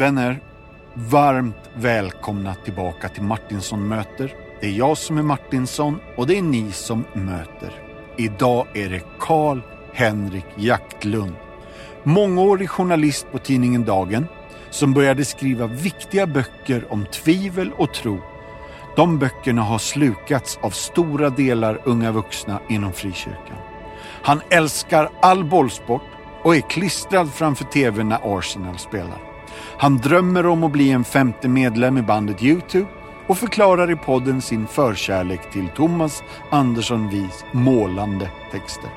Vänner, varmt välkomna tillbaka till Martinsson möter. Det är jag som är Martinsson och det är ni som möter. Idag är det Karl Henrik Jaktlund. Mångårig journalist på tidningen Dagen som började skriva viktiga böcker om tvivel och tro. De böckerna har slukats av stora delar unga vuxna inom frikyrkan. Han älskar all bollsport och är klistrad framför tvn när Arsenal spelar. Han drömmer om att bli en femte medlem i bandet YouTube och förklarar i podden sin förkärlek till Thomas Andersson Vis målande texter.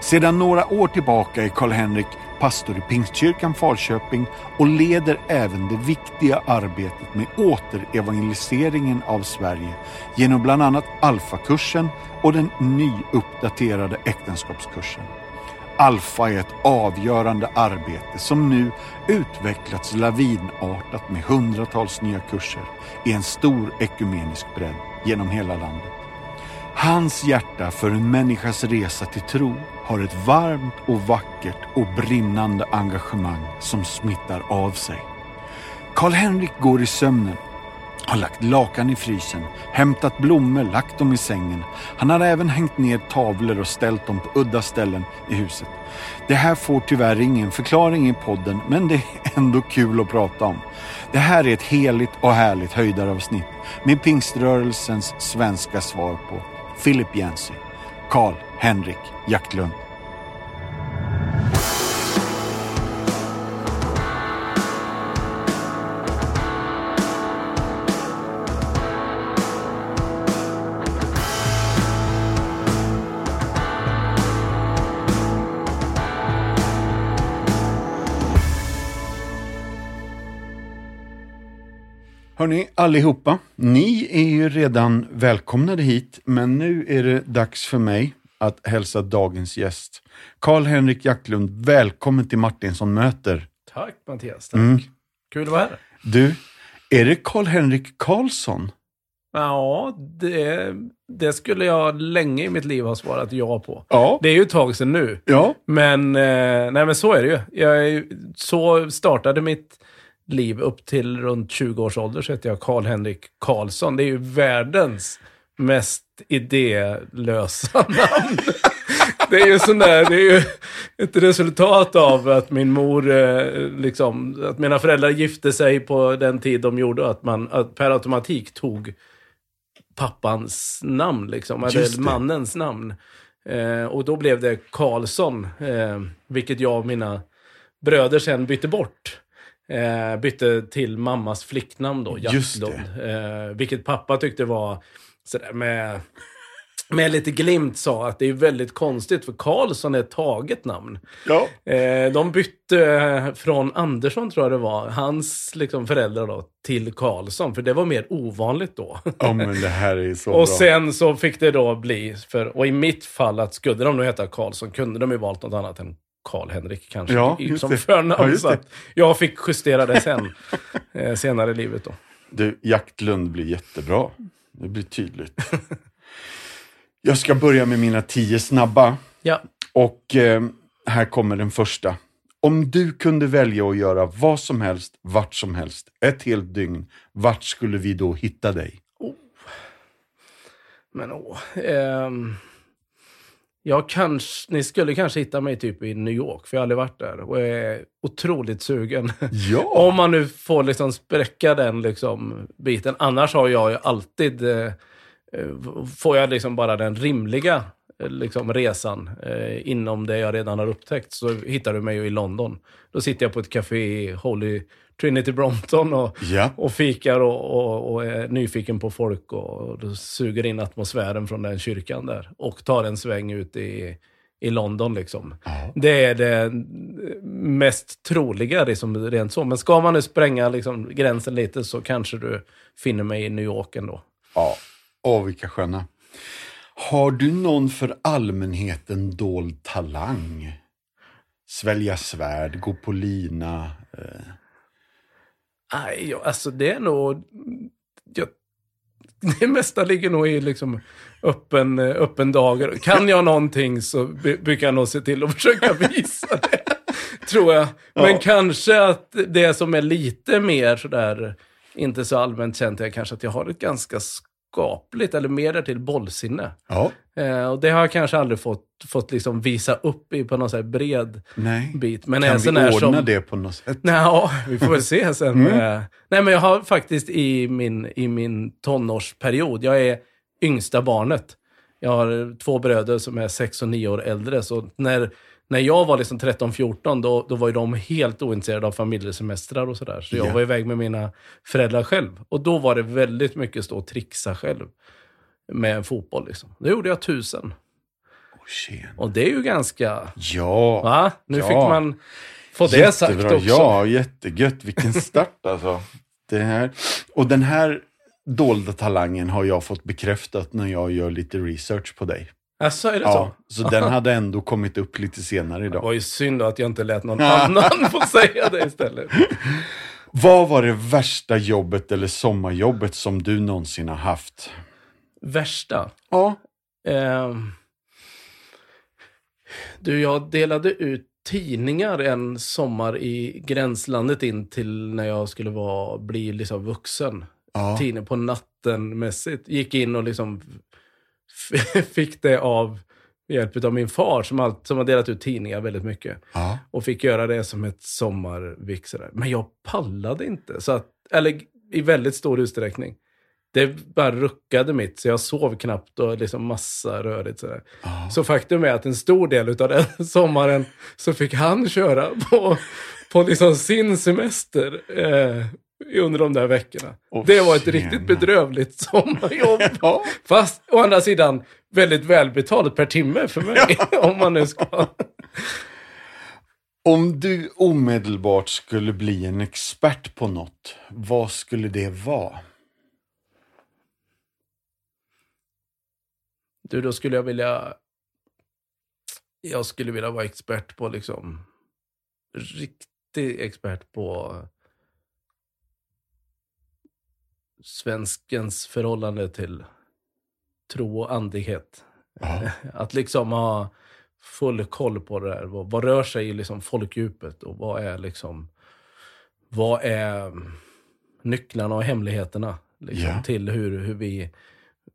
Sedan några år tillbaka är Karl-Henrik pastor i Pingstkyrkan Falköping och leder även det viktiga arbetet med återevangeliseringen av Sverige genom bland annat Alfakursen och den nyuppdaterade äktenskapskursen. Alfa är ett avgörande arbete som nu utvecklats lavinartat med hundratals nya kurser i en stor ekumenisk bredd genom hela landet. Hans hjärta för en människas resa till tro har ett varmt och vackert och brinnande engagemang som smittar av sig. Karl-Henrik går i sömnen har lagt lakan i frysen, hämtat blommor, lagt dem i sängen. Han har även hängt ner tavlor och ställt dem på udda ställen i huset. Det här får tyvärr ingen förklaring i podden, men det är ändå kul att prata om. Det här är ett heligt och härligt höjdaravsnitt med pingströrelsens svenska svar på Philip Jensen, Karl Henrik Jaktlund. Hörni, allihopa. Ni är ju redan välkomnade hit, men nu är det dags för mig att hälsa dagens gäst. Karl-Henrik Jacklund, välkommen till Martinsson möter. Tack Mattias, tack. Mm. Kul att vara här. Du, är det Karl-Henrik Karlsson? Ja, det, det, skulle jag länge i mitt liv ha svarat ja på. Ja. Det är ju ett tag sedan nu. Ja. Men, eh, nej, men så är det ju. Jag, så startade mitt liv upp till runt 20 års ålder så heter jag Karl-Henrik Karlsson. Det är ju världens mest idélösa namn. Det är ju sån där, det är ju ett resultat av att min mor, eh, liksom, att mina föräldrar gifte sig på den tid de gjorde, att man att per automatik tog pappans namn, liksom, eller mannens namn. Eh, och då blev det Karlsson, eh, vilket jag och mina bröder sen bytte bort. Eh, bytte till mammas flicknamn då, Jaktlund. Eh, vilket pappa tyckte var sådär med, med lite glimt sa att det är väldigt konstigt för Karlsson är ett taget namn. Ja. Eh, de bytte från Andersson tror jag det var, hans liksom, föräldrar då, till Karlsson. För det var mer ovanligt då. Ja men det här är så Och bra. sen så fick det då bli, för, och i mitt fall att skulle de nu heta Karlsson kunde de ju valt något annat än Karl-Henrik kanske ja, som förnamn. Ja, så jag fick justera det sen, eh, senare i livet då. Du, Jaktlund blir jättebra. Det blir tydligt. jag ska börja med mina tio snabba. Ja. Och eh, här kommer den första. Om du kunde välja att göra vad som helst, vart som helst, ett helt dygn, vart skulle vi då hitta dig? Oh. Men åh. Ehm. Jag kanske, ni skulle kanske hitta mig typ i New York, för jag har aldrig varit där och är otroligt sugen. Ja. Om man nu får liksom spräcka den liksom biten. Annars har jag ju alltid, eh, får jag liksom bara den rimliga liksom resan eh, inom det jag redan har upptäckt så hittar du mig ju i London. Då sitter jag på ett café i Holy Trinity Brompton och, ja. och fikar och, och, och, är nyfiken på folk och, och suger in atmosfären från den kyrkan där. Och tar en sväng ut i, i London liksom. Ja. Det är det mest troliga, liksom, rent så. Men ska man nu spränga liksom, gränsen lite så kanske du finner mig i New York ändå. Ja, åh vilka sköna. Har du någon för allmänheten dold talang? Svälja svärd, gå på lina? Eh. Nej, alltså det är nog... Jag, det mesta ligger nog i liksom öppen, öppen dagar. Kan jag någonting så brukar jag nog se till att försöka visa det. tror jag. Men Ja. kanske att det som är lite mer sådär, inte så allmänt känt, är kanske att jag har ett ganska skapligt, eller mer därtill, bollsinne. Ja. Eh, och det har jag kanske aldrig fått, fått liksom visa upp i på någon så bred Nej. bit. Men kan vi ordna som... det på något sätt? Nej, ja, vi får väl se sen. Mm. Eh, Nej, men jag har faktiskt i min, i min tonårsperiod, jag är yngsta barnet. Jag har två bröder som är sex och nio år äldre. Så när, när jag var liksom 13-14, då, då var ju de helt ointresserade av familjesemestrar och sådär. Så jag Ja. var iväg med mina föräldrar själv. Och då var det väldigt mycket stå och trixa själv med fotboll. Liksom. Det gjorde jag tusen. Tjena. Och det är ju ganska... Ja. Va? Nu Ja. fick man få det sagt också. Ja, jättegött. Vilken start alltså. Det här. Och den här dolda talangen har jag fått bekräftat när jag gör lite research på dig. Alltså, är det Ja, så? så den hade ändå kommit upp lite senare Det idag. var ju synd att jag inte lät någon annan få säga det istället. Vad var det värsta jobbet eller sommarjobbet som du någonsin har haft? Värsta. Ja. Ehm. du, jag delade ut tidningar en sommar i gränslandet in till när jag skulle vara, bli liksom vuxen. ja. Tidning på natten mässigt. Gick in och liksom fick det av hjälp av min far som, allt, som har delat ut tidningar väldigt mycket. ja. Och fick göra det som ett sommarvik. Men jag pallade inte. Så att, eller i väldigt stor utsträckning. Det bara ruckade mitt, så jag sov knappt och liksom massa rörigt. Sådär. ja. Så faktum är att en stor del av den sommaren så fick han köra på, på liksom sin semester eh, under de där veckorna. Åh, det var ett tjena. riktigt bedrövligt sommarjobb. Ja. Fast å andra sidan väldigt välbetalt per timme för mig. om man nu ska... Om du omedelbart skulle bli en expert på något, vad skulle det vara? Du, då skulle jag vilja... Jag skulle vilja vara expert på liksom... Riktig expert på svenskens förhållande till tro och andlighet. Ja. Att liksom ha full koll på det där. Vad, vad rör sig i liksom folkdjupet och vad är liksom... Vad är nycklarna och hemligheterna liksom, Ja. till hur, hur vi...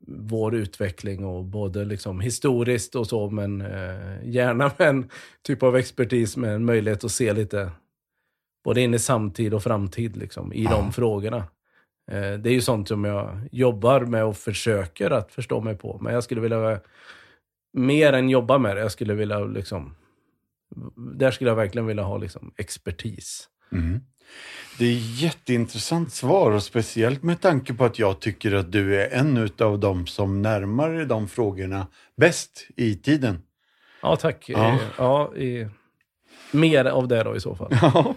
Vår utveckling och både liksom historiskt och så, men eh, gärna med en typ av expertis med en möjlighet att se lite både in i samtid och framtid liksom, i Ja. de frågorna. Eh, det är ju sånt som jag jobbar med och försöker att förstå mig på. Men jag skulle vilja, mer än jobba med det, jag skulle vilja liksom, där skulle jag verkligen vilja ha liksom expertis. Mm. Det är jätteintressant svar och speciellt med tanke på att jag tycker att du är en av dem som närmar dig de frågorna bäst i tiden. Ja, tack. Ja. Eh, Ja, i, mer av det då i så fall. Ja.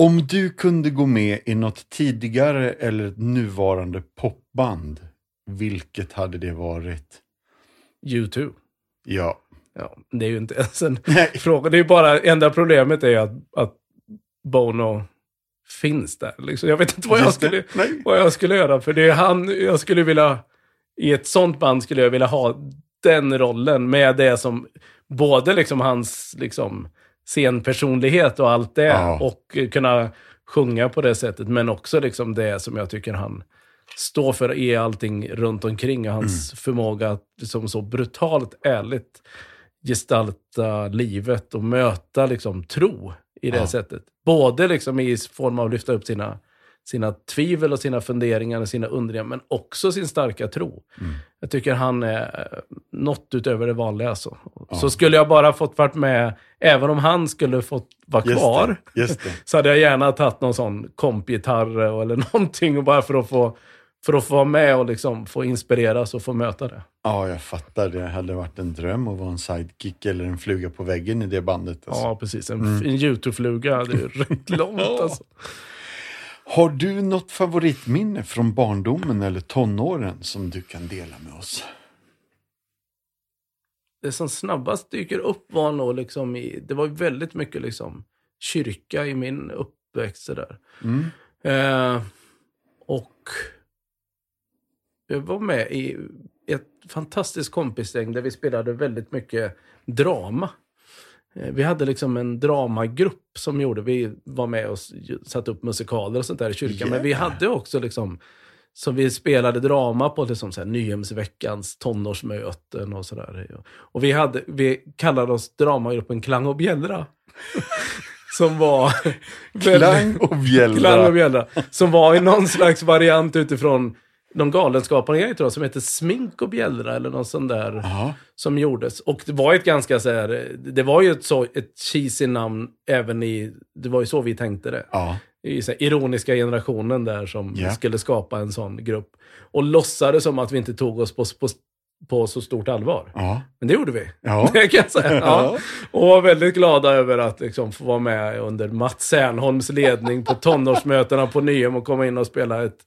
Om du kunde gå med i något tidigare eller ett nuvarande popband, vilket hade det varit? YouTube. Ja. Ja, det är ju inte ens en Nej. fråga. Det är ju bara, enda problemet är att, att Bono finns där. Liksom. Jag vet inte vad jag, skulle, vad jag skulle göra. För det är han, jag skulle vilja, i ett sånt band skulle jag vilja ha den rollen med det som, både liksom hans liksom, scenpersonlighet och allt det. Ja. Och kunna sjunga på det sättet. Men också liksom det som jag tycker han står för i allting runt omkring. Och hans förmåga att liksom så brutalt ärligt gestalta livet och möta liksom tro i det Ja. sättet. Både liksom i form av att lyfta upp sina, sina tvivel och sina funderingar och sina undringar, men också sin starka tro. Mm. Jag tycker han är eh, något utöver det vanliga. Alltså. Ja. Så skulle jag bara fått varit med, även om han skulle fått vara Just kvar, det. Just det. så hade jag gärna tagit någon sån kompgitarr eller någonting och bara för att få för att få vara med och liksom få inspireras och få möta det. Ja, jag fattar. Det hade varit en dröm att vara en sidekick eller en fluga på väggen i det bandet. Alltså. Ja, precis. En, en YouTube-fluga, det är rätt långt alltså. Har du något favoritminne från barndomen eller tonåren som du kan dela med oss? Det som snabbast dyker upp var nog liksom i, det var väldigt mycket liksom kyrka i min uppväxt där. Mm. Eh, och jag var med i ett fantastiskt kompisgäng där vi spelade väldigt mycket drama. Eh, vi hade liksom en dramagrupp som gjorde, vi var med och satte upp musikaler och sånt där i kyrkan. Men vi hade också liksom, som vi spelade drama på liksom så här, Nyhemsveckans tonårsmöten och sådär. Och vi, hade, vi kallade oss dramagruppen Klang och Bjällra. som var... Klang och bjällra. Klang och Bjällra. Som var i någon slags variant utifrån tror jag, som heter Smink och Bjällra eller något sånt där Ja. som gjordes. Och det var ett ganska så här, det var ju ett, så, ett cheesy namn även i, det var ju så vi tänkte det. Ja. I så här, ironiska generationen där som Ja. skulle skapa en sån grupp. Och låtsades som att vi inte tog oss på, på, på så stort allvar. Ja. Men det gjorde vi. Ja. Det kan jag säga. Ja. Och var väldigt glada över att liksom få vara med under Mats Sernholms ledning på tonårsmötena på Nyhem och komma in och spela ett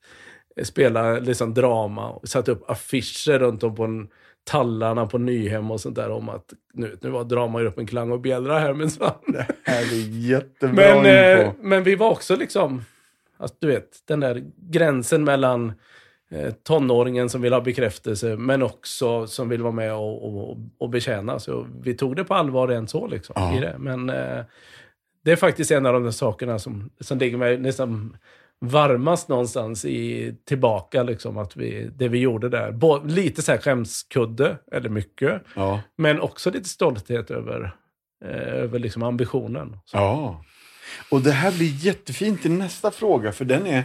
spela liksom drama. Och satte upp affischer runt om på en, tallarna på Nyhem och sånt där om att nu, nu var dramagruppen Klang och Bjällra här minsann. Det här är jättebra Men, eh, info. men vi var också liksom, alltså, du vet, den där gränsen mellan eh, tonåringen som vill ha bekräftelse, men också som vill vara med och, och, och betjäna. Så vi tog det på allvar än så liksom. Ja. I det. Men eh, det är faktiskt en av de där sakerna som, som ligger mig nästan varmast någonstans i tillbaka, liksom, att vi, det vi gjorde där. Bå, lite så här skämskudde, eller mycket, Ja. men också lite stolthet över, eh, över liksom ambitionen. Så. ja. Och det här blir jättefint i nästa fråga, för den är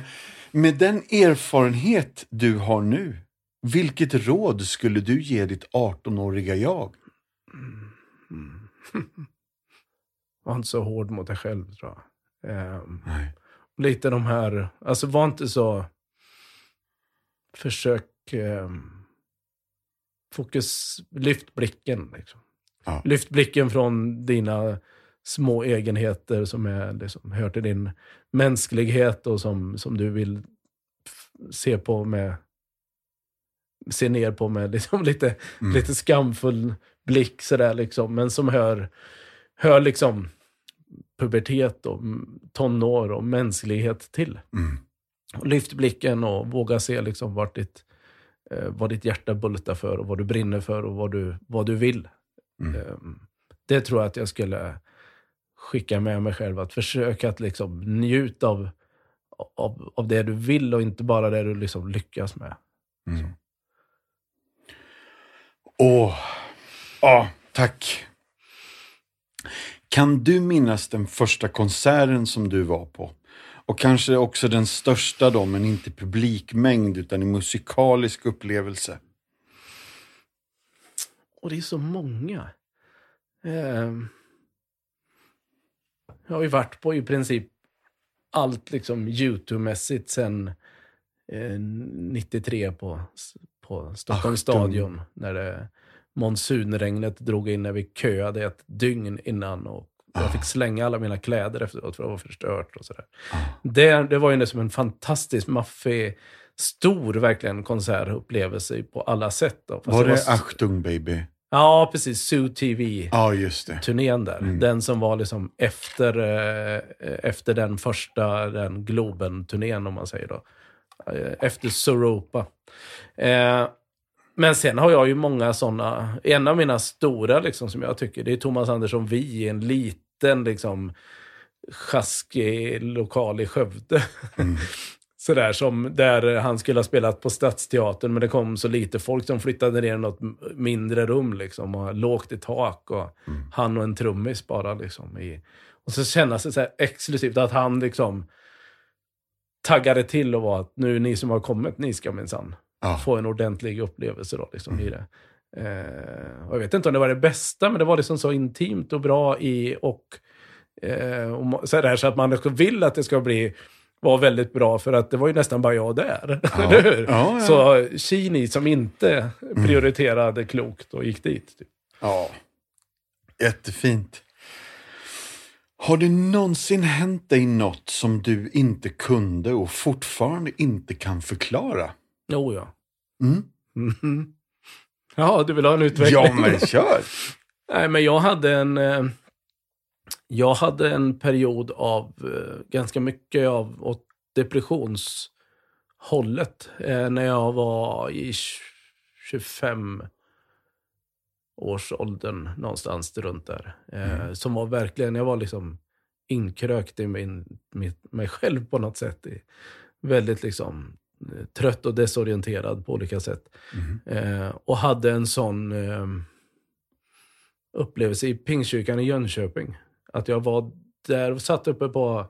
med den erfarenhet du har nu, vilket råd skulle du ge ditt 18-åriga jag? Var inte så hård mot dig själv, tror jag. Ehm, Nej. Lite de här, alltså var inte så... Försök... ehm, fokus, lyft blicken. Liksom. Ja. Lyft blicken från dina små egenheter som är, liksom, hör till din mänsklighet och som, som du vill se på med se ner på med liksom lite, Mm. lite skamfull blick sådär liksom, men som hör, hör liksom pubertet och tonår och mänsklighet till. Mm. Lyft blicken och våga se liksom vart ditt, eh, vad ditt hjärta bultar för och vad du brinner för och vad du, vad du vill. Mm. Eh, det tror jag att jag skulle skicka med mig själv. Att försöka att liksom njuta av, av, av det du vill och inte bara det du liksom lyckas med. Mm. Åh, ja, tack. Kan du minnas den första konserten som du var på? Och kanske också den största då, men inte publikmängd utan i musikalisk upplevelse. Och det är så många. Ehm, jag har ju varit på i princip allt liksom YouTube-mässigt sen eh, 93 på, på Stockholms Achtung. stadion. När det, monsunregnet drog in när vi köade ett dygn innan. Och jag fick slänga alla mina kläder efteråt för det var förstört och sådär. Det, det var ju som en fantastisk maffig, stor verkligen konsertupplevelse på alla sätt. Då. Fast Var det så- Achtung baby? Ja, precis. Zoo TV. Ja, just det. Turnén där. Mm. Den som var liksom efter, eh, efter den första den Globen-turnén, om man säger då. Eh, efter Soropa. Eh, men sen har jag ju många sådana. En av mina stora, liksom, som jag tycker, det är Thomas Andersson Vi i en liten, liksom, sjaskig lokal i Skövde. Mm. Sådär som där han skulle ha spelat på Stadsteatern men det kom så lite folk som flyttade ner i något mindre rum liksom och lågt i tak och Mm. han och en trummis bara liksom. I, och så kännas det så här exklusivt att han liksom taggade till och var att nu ni som har kommit, ni ska minsann Ja. få en ordentlig upplevelse då liksom i det. Eh, jag vet inte om det var det bästa, men det var liksom så intimt och bra i och, eh, och så, där, så att man vill att det ska bli var väldigt bra för att det var ju nästan bara jag där. Ja. Eller hur? Ja, ja. Så Kini som inte prioriterade klokt och gick dit. Typ. Ja, jättefint. Har det någonsin hänt dig något som du inte kunde och fortfarande inte kan förklara? Jo, ja. Mm. Mhm. Ja, du vill ha en utveckling? Ja, men kör! Nej, men jag hade en... Eh, jag hade en period av eh, ganska mycket av åt depressionshållet. Eh, när jag var i 25 årsåldern någonstans runt där. Eh, Som var verkligen, jag var liksom inkrökt i min, mitt, mig själv på något sätt. I, väldigt liksom trött och desorienterad på olika sätt. Eh, och hade en sån eh, upplevelse i Pingstkyrkan i Jönköping. Att jag var där och satt uppe på,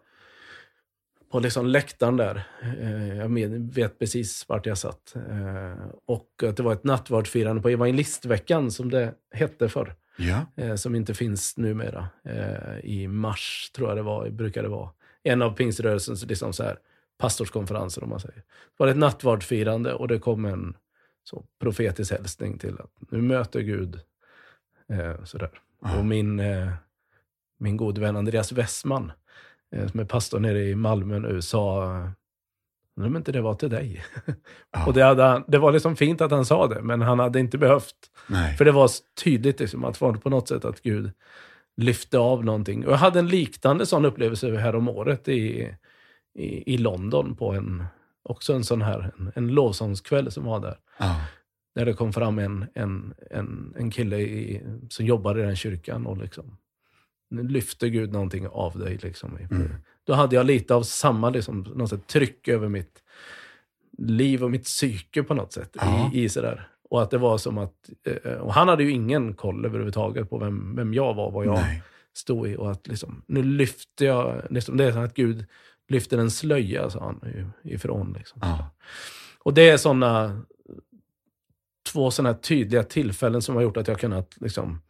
på liksom läktaren där. Eh, jag med, vet precis vart jag satt. Eh, och att det var ett nattvardsfirande på evangelistveckan som det hette förr. Ja. Eh, som inte finns numera. Eh, I mars tror jag det var, brukar det vara. En av pingströrelsens liksom så här, pastorskonferenser om man säger. Det var ett nattvardsfirande och det kom en så, profetisk hälsning till att nu möter Gud. Eh, sådär. Och min, eh, min gode vän Andreas Westman, eh, som är pastor nere i Malmö nu, sa Undrar om inte det var till dig. Ja. Och det, hade, det var liksom fint att han sa det, men han hade inte behövt. Nej. För det var tydligt liksom, att var på något sätt att Gud lyfte av någonting. Och jag hade en liknande sån upplevelse här om året i, i, i London på en, också en sån här, en, en lovsångskväll som var där. Ja. Där det kom fram en, en, en, en kille i, som jobbade i den kyrkan och liksom lyfte Gud någonting av dig. Liksom. Då hade jag lite av samma liksom, något sätt, tryck över mitt liv och mitt psyke på något sätt. Ja. I, i sådär. Och att det var som att, eh, och han hade ju ingen koll överhuvudtaget på vem, vem jag var, vad jag Nej. stod i. Och att liksom, nu lyfte jag, liksom, det är som att Gud lyfter en slöja, sa han, ifrån. Liksom. Ja. Och det är sådana två sådana tydliga tillfällen som har gjort att jag kunnat liksom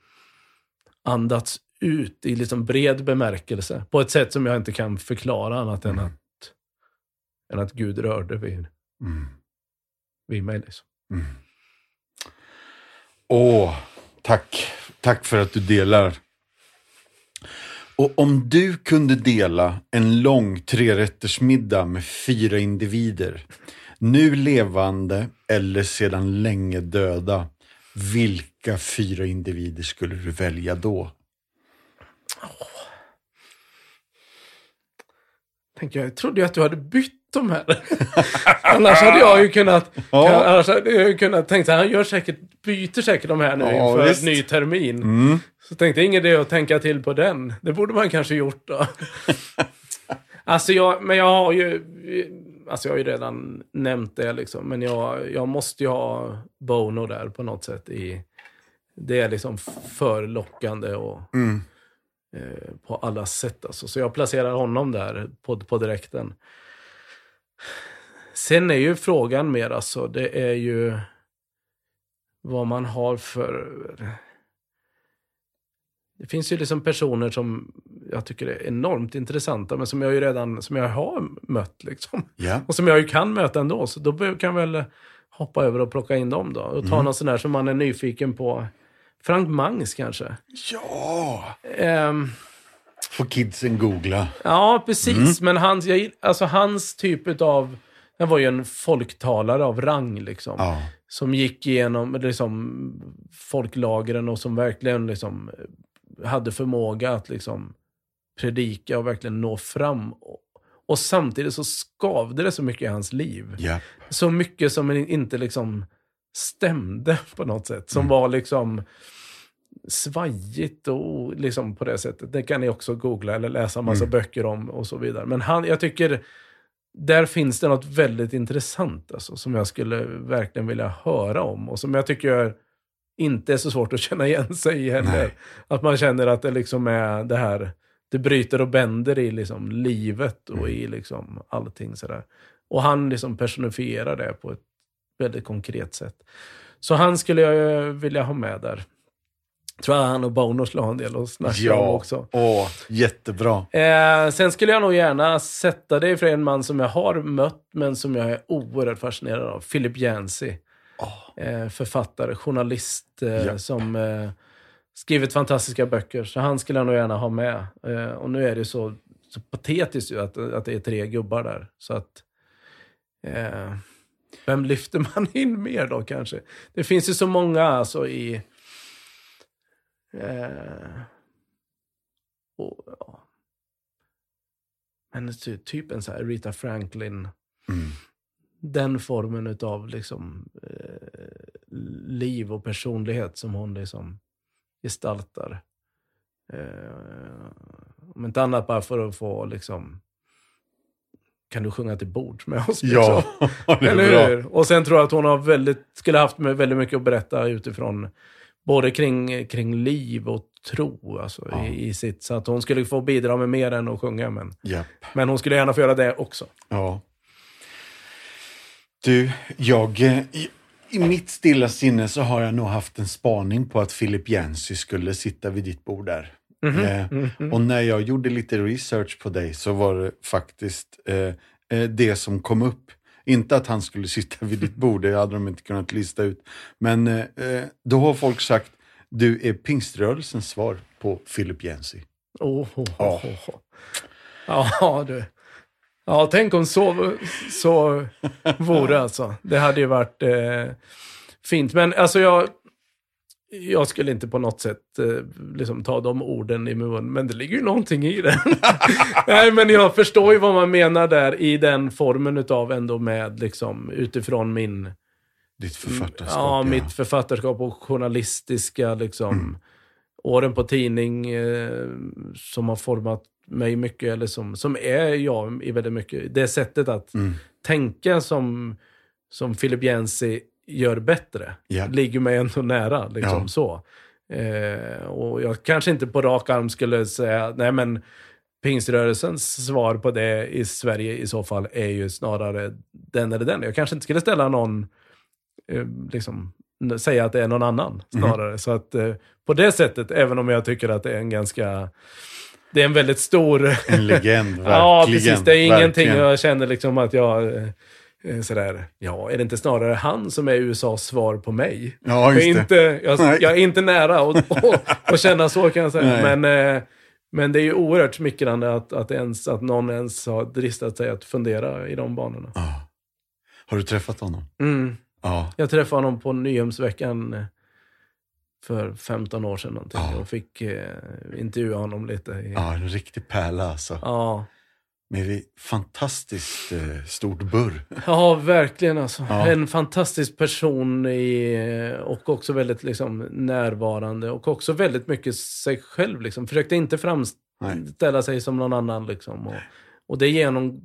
andats ut i liksom bred bemärkelse. På ett sätt som jag inte kan förklara annat än att, än att Gud rörde vid, Mm. vid mig. Liksom. Åh, tack. Tack för att du delar. Och om du kunde dela en lång trerättersmiddag med fyra individer, nu levande eller sedan länge döda, vilka fyra individer skulle du välja då? Tänkte jag, trodde ju att du hade bytt de här. annars hade jag ju kunnat, Ja. annars hade jag kunnat tänkt här, han gör säkert, byter säkert de här nu Ja, inför visst. ny termin. Mm. Så tänkte jag, ingen idé att tänka till på den. Det borde man kanske gjort då. alltså jag, men jag har ju, alltså jag har ju redan nämnt det liksom. Men jag, jag måste ju ha Bono där på något sätt i, det är liksom för lockande och Mm. eh, på alla sätt alltså. Så jag placerar honom där på, på direkten. Sen är ju frågan mer alltså, det är ju vad man har för... Det finns ju liksom personer som jag tycker är enormt intressanta, men som jag ju redan som jag har mött. Liksom. Ja. Och som jag ju kan möta ändå, så då kan jag väl hoppa över och plocka in dem då. Och ta någon sån där som man är nyfiken på. Frank Mangs kanske. ja! Ehm, Får kidsen googla. Ja, precis. Men hans, jag, alltså hans typ av... Han var ju en folktalare av rang, liksom. Ja. Som gick igenom liksom, folklagren och som verkligen liksom, hade förmåga att liksom, predika och verkligen nå fram. Och, och samtidigt så skavde det så mycket i hans liv. Ja. Så mycket som inte liksom stämde på något sätt. Som var liksom svajigt och liksom på det sättet. Det kan ni också googla eller läsa massa böcker om och så vidare. Men han, jag tycker, där finns det något väldigt intressant alltså, som jag skulle verkligen vilja höra om. Och som jag tycker inte är så svårt att känna igen sig i heller. Nej. Att man känner att det liksom är det här, det bryter och bänder i liksom livet och i liksom allting sådär. Och han liksom personifierar det på ett väldigt konkret sätt. Så han skulle jag vilja ha med där. Tror jag han och Bono skulle ha en del att snacka om Ja. också. Åh, jättebra. Eh, sen skulle jag nog gärna sätta det för en man som jag har mött, men som jag är oerhört fascinerad av. Philip Yancey. Eh, författare, journalist eh, Ja. som eh, skrivit fantastiska böcker. Så han skulle jag nog gärna ha med. Eh, och nu är det så, så patetiskt ju att, att det är tre gubbar där. Så att... Eh, vem lyfter man in mer då kanske? Det finns ju så många alltså i... Eh, och, ja. Men ty, typ en så här Rita Franklin. Mm. Den formen av liksom, eh, liv och personlighet som hon liksom gestaltar. Eh, om inte annat bara för att få liksom, kan du sjunga till bords med oss? Ja, liksom? det är Eller bra. hur? Och sen tror jag att hon har väldigt, skulle haft med väldigt mycket att berätta utifrån både kring, kring liv och tro alltså, Ja. i, i sitt. Så att hon skulle få bidra med mer än att sjunga. Men, Japp. men hon skulle gärna få göra det också. Ja. Du, jag... eh, I, I mitt stilla sinne så har jag nog haft en spaning på att Philip Yancey skulle sitta vid ditt bord där. Eh, Och när jag gjorde lite research på dig så var det faktiskt eh, eh, det som kom upp. Inte att han skulle sitta vid ditt bord, det hade de inte kunnat lista ut. Men eh, eh, då har folk sagt, du är pingströrelsens svar på Philip Yancey. Oh, oh, oh, oh. Ja, du. Ja, tänk om så, så vore alltså. Det hade ju varit eh, fint. Men alltså jag, jag skulle inte på något sätt eh, liksom ta de orden i mun, men det ligger ju någonting i det. Nej, men jag förstår ju vad man menar där i den formen utav ändå med liksom utifrån min Ditt författarskap. Ja, mitt författarskap och journalistiska liksom, åren på tidning eh, som har format mig mycket, eller som, som är jag i väldigt mycket. Det sättet att Mm. tänka som, som Philip Yancey gör bättre Ja. ligger mig ändå nära. Liksom, Ja. så. Eh, och jag kanske inte på rak arm skulle säga, nej men pingströrelsens svar på det i Sverige i så fall är ju snarare den eller den. Jag kanske inte skulle ställa någon, eh, liksom, säga att det är någon annan snarare. Så att eh, på det sättet, även om jag tycker att det är en ganska, det är en väldigt stor... En legend, verkligen. ja, precis. Det är ingenting verkligen. jag känner liksom att jag... eh, eh, Sådär, ja, är det inte snarare han som är USAs svar på mig? Ja, Jag just är, det. inte, jag, jag är inte nära att att känna så kan jag säga. Nej. Men, eh, men det är ju oerhört smickrande att, att, ens, att någon ens har dristat sig att fundera i de banorna. Ja. Har du träffat honom? Mm. Ja. Jag träffade honom på Nyhemsveckan för 15 år sedan någonting Ja. och fick eh, intervjua honom lite. I, ja, en riktig pärla alltså. ja. Med fantastiskt eh, stort burr. Ja, verkligen alltså. Ja. En fantastisk person i, och också väldigt liksom, närvarande och också väldigt mycket sig själv. Liksom. Försökte inte framställa sig som någon annan. Liksom. Och, och det, genom,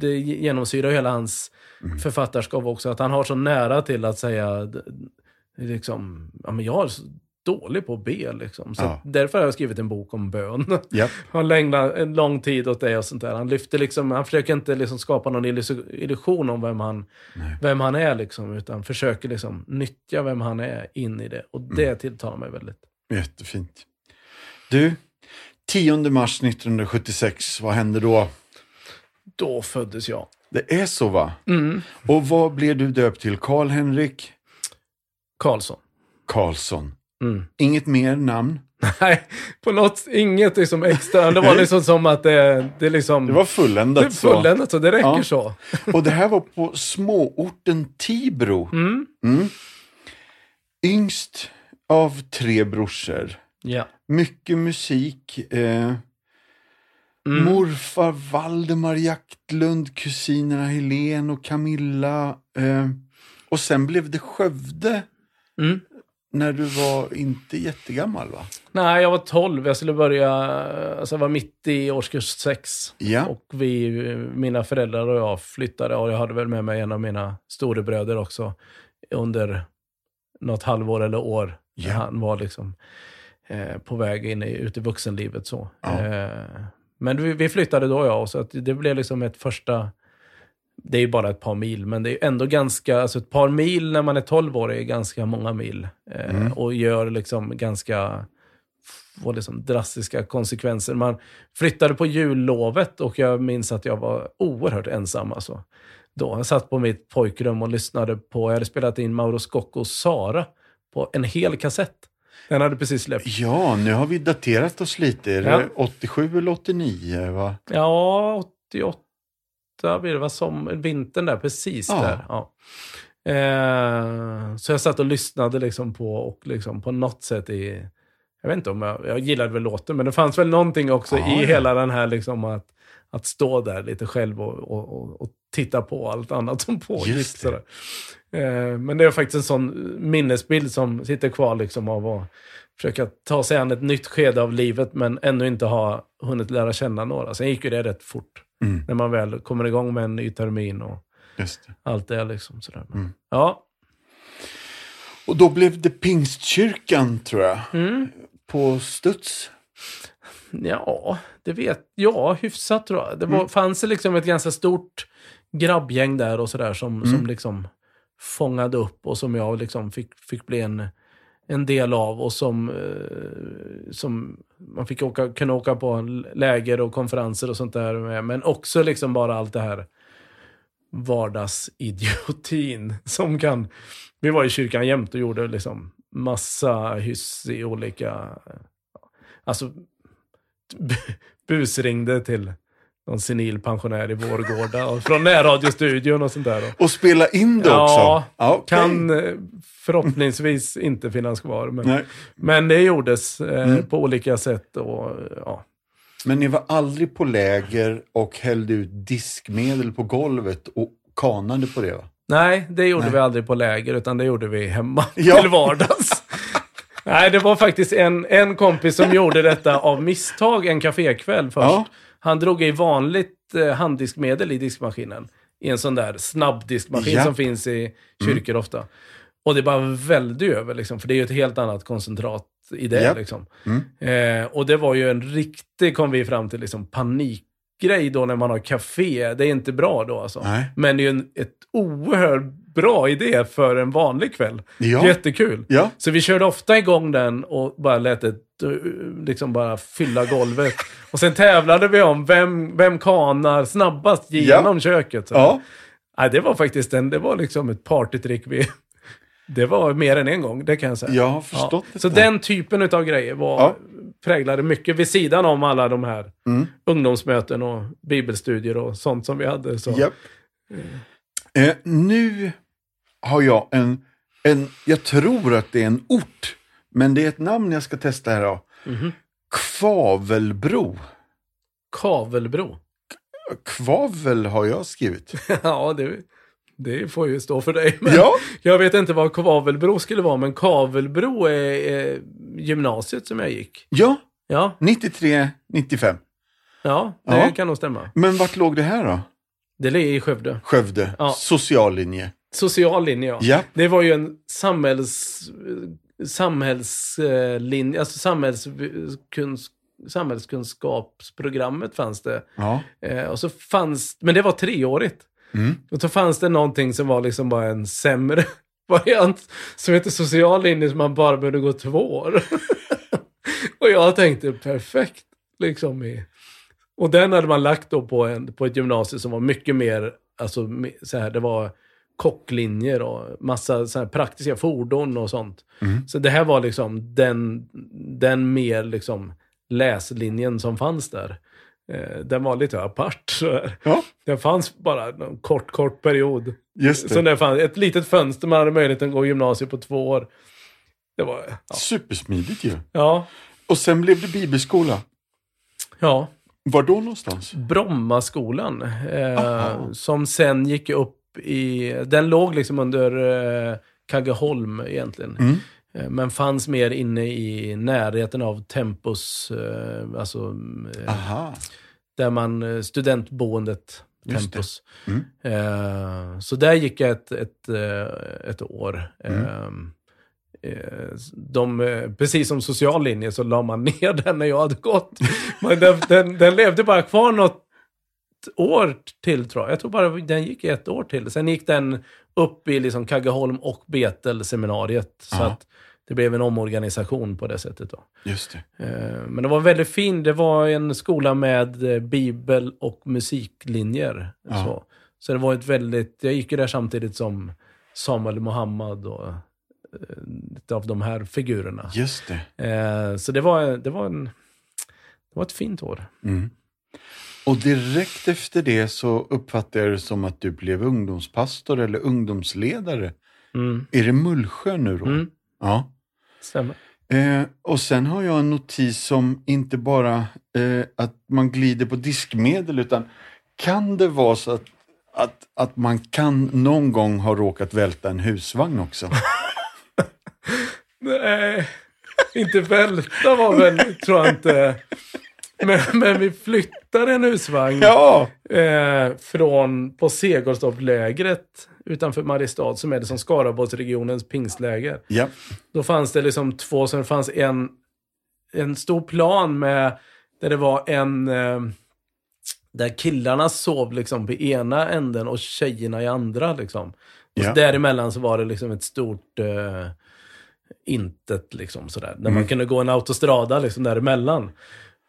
det genomsyrar hela hans Mm. författarskap också. Att han har så nära till att säga liksom, ja, men jag är så dålig på att be. Liksom. Så Ja. därför har jag skrivit en bok om bön. Japp. Han längtar en lång tid åt det och sånt där. Han lyfter liksom, han försöker inte liksom skapa någon illus- illusion om vem han, Nej. vem han är liksom, utan försöker liksom nyttja vem han är in i det. Och det Mm. tilltalar mig väldigt. Jättefint. Du, 10 mars 1976, vad hände då? Då föddes jag. Det är så va? Mm. Och vad blev du döpt till? Karl-Henrik Karlsson. Karlsson. Mm. Inget mer namn? Nej, på något, inget liksom extra. Det var liksom som att det, det liksom... Det var fulländat det fulländat så, det räcker Ja. så. Och det här var på småorten Tibro. Mm. Mm. Yngst av tre brorsor. Ja. Mycket musik. Eh, Mm. Morfar Valdemar Jaktlund, kusinerna Helen och Camilla. Eh, och sen blev det Skövde Mm. när du var inte jättegammal va? Nej, jag var 12. Jag skulle börja, alltså jag var mitt i årskurs 6. Ja. Och vi, mina föräldrar och jag flyttade och jag hade väl med mig en av mina storebröder också under något halvår eller år. Ja. Han var liksom eh, på väg in i, ut i vuxenlivet så. Ja. Eh, men vi, vi flyttade då ja, så att det blev liksom ett första... Det är ju bara ett par mil, men det är ändå ganska... Alltså ett par mil när man är 12 år är ganska många mil. Eh, Mm. Och gör liksom ganska får liksom drastiska konsekvenser. Man flyttade på jullovet och jag minns att jag var oerhört ensam. Alltså. Då. Jag satt på mitt pojkrum och lyssnade på, jag hade spelat in Mauro Scoccos Sara på en hel kassett. Den hade precis släppts. Ja, nu har vi daterat oss lite. Är Ja. det 87 eller 89? Va? Ja, 88 blir det, var som vintern där, precis Ja. där. Ja. Eh, så jag satt och lyssnade liksom på, och liksom på något sätt i, jag vet inte om jag, jag gillade väl låten, men det fanns väl någonting också Ja, i ja. hela den här liksom att, att stå där lite själv och, och, och, och titta på allt annat som pågick. Det. Eh, men det är faktiskt en sån minnesbild som sitter kvar liksom av att försöka ta sig an ett nytt skede av livet men ännu inte ha hunnit lära känna några. Sen gick ju det rätt fort. Mm. När man väl kommer igång med en ny termin och det. allt det liksom. Sådär. Mm. Ja. Och då blev det Pingstkyrkan, tror jag. Mm. På studs. Ja, det vet Ja, hyfsat tror jag. Det var, Mm. fanns liksom ett ganska stort grabbgäng där och sådär som, Mm. som liksom fångade upp och som jag liksom fick, fick bli en, en del av och som, eh, som man fick åka, kunna åka på läger och konferenser och sånt där med. Men också liksom bara allt det här vardagsidiotin som kan... Vi var i kyrkan jämt och gjorde liksom massa hyss i olika... Alltså, busringde till någon senil pensionär i Vårgårda och från närradiostudion och sånt där. Och spela in det Ja, också. Ja, okej. kan förhoppningsvis inte finnas kvar. Men, Nej. men det gjordes eh, Mm. på olika sätt. Och, ja. Men ni var aldrig på läger och hällde ut diskmedel på golvet och kanade på det va? Nej, det gjorde Nej. vi aldrig på läger, utan det gjorde vi hemma Ja. till vardags. Nej, det var faktiskt en, en kompis som gjorde detta av misstag en kafékväll först. Ja. Han drog i vanligt eh, handdiskmedel i diskmaskinen. I en sån där snabbdiskmaskin Ja. som finns i kyrkor ofta. Och det bara välde över, liksom, för det är ju ett helt annat koncentrat i det. Ja. Liksom. Mm. Eh, och det var ju en riktig, kom vi fram till, liksom, panikgrej då när man har café. Det är inte bra då alltså. Nej. Men det är ju en ett oerhört bra idé för en vanlig kväll. Ja. Jättekul. Ja. Så vi körde ofta igång den och bara lät det liksom bara fylla golvet. Och sen tävlade vi om vem, vem kanar snabbast genom köket. Så. Ja. Nej, det var faktiskt en, det var liksom ett partytrick vi... Det var mer än en gång, det kan jag säga. Jag har förstått Ja. det. Så den typen av grejer var, Ja. präglade mycket vid sidan om alla de här Mm. ungdomsmöten och bibelstudier och sånt som vi hade. Så. Japp. Eh, nu har jag en, en, jag tror att det är en ort, men det är ett namn jag ska testa här då. Mhm. Kvavelbro. Kavelbro. Kvavel har jag skrivit. ja, det, det får ju stå för dig. Men Ja, Jag vet inte vad Kavelbro skulle vara, men Kavelbro är, är gymnasiet som jag gick. ja, Ja, 93, 95. ja det Ja. kan nog stämma. Men vart låg det här då? Det ligger i Skövde. Skövde, Ja. sociallinje. Social linje, ja. Ja, Det var ju en samhälls... Samhällslinje, alltså samhällskunsk, samhällskunskapsprogrammet fanns det. ja. Eh, och så fanns, men det var treårigt. Mm. Och så fanns det någonting som var liksom bara en sämre variant som heter social linje som man bara behövde gå två år. och jag tänkte perfekt. Liksom i, och den hade man lagt då på, en, på ett gymnasium som var mycket mer, alltså så här, det var kocklinjer och massa så praktiska fordon och sånt. Mm. Så det här var liksom den, den mer liksom läslinjen som fanns där. Eh, den var lite apart. så ja Den fanns bara en kort, kort period. just Så det. det fanns ett litet fönster man hade möjlighet att gå gymnasiet på två år. Det var, ja. Supersmidigt ju. Ja, Och sen blev det bibelskola. ja. Var då någonstans? Brommaskolan. Eh, som sen gick upp i... Den låg liksom under eh, Kaggeholm egentligen. Mm. Eh, Men fanns mer inne i närheten av Tempus, eh, alltså eh, Aha. där man, studentboendet Tempus. Mm. Så där gick jag ett, ett, ett år. Mm. Eh, eh, De, precis som social linje så la man ner den när jag hade gått. Men den, den, den levde bara kvar något år till tror jag. Jag tror bara den gick ett år till. Sen gick den upp i liksom Kaggeholm och Betel-seminariet. Så att det blev en omorganisation på det sättet. Då. Just det. Eh, Men det var väldigt fin. Det var en skola med eh, bibel och musiklinjer. Ja. Så. så det var ett väldigt... Jag gick ju där samtidigt som Samuel Mohammad och eh, lite av de här figurerna. Just det. Eh, Så det var, det var en... Det var ett fint år. Mm. Och direkt efter det så uppfattar jag det som att du blev ungdomspastor eller ungdomsledare. Mm. Är det Mullsjö nu då? Mm. Ja. Stämmer. Eh, och sen har jag en notis som inte bara eh, att man glider på diskmedel utan kan det vara så att, att, att man kan någon gång ha råkat välta en husvagn också? Nej. inte välta var väl, tror jag inte. Men, men vi flyttade en husvagn Ja! eh, från, på Segeltorpslägret utanför Mariestad, som är det som Skaraborgsregionens pingstläger. Ja. Då fanns det liksom två, så det fanns en, en stor plan med, där det var en, eh, där killarna sov liksom på ena änden och tjejerna i andra liksom. Och däremellan så var det liksom ett stort eh, intet liksom sådär. Där man kunde gå en autostrada liksom däremellan.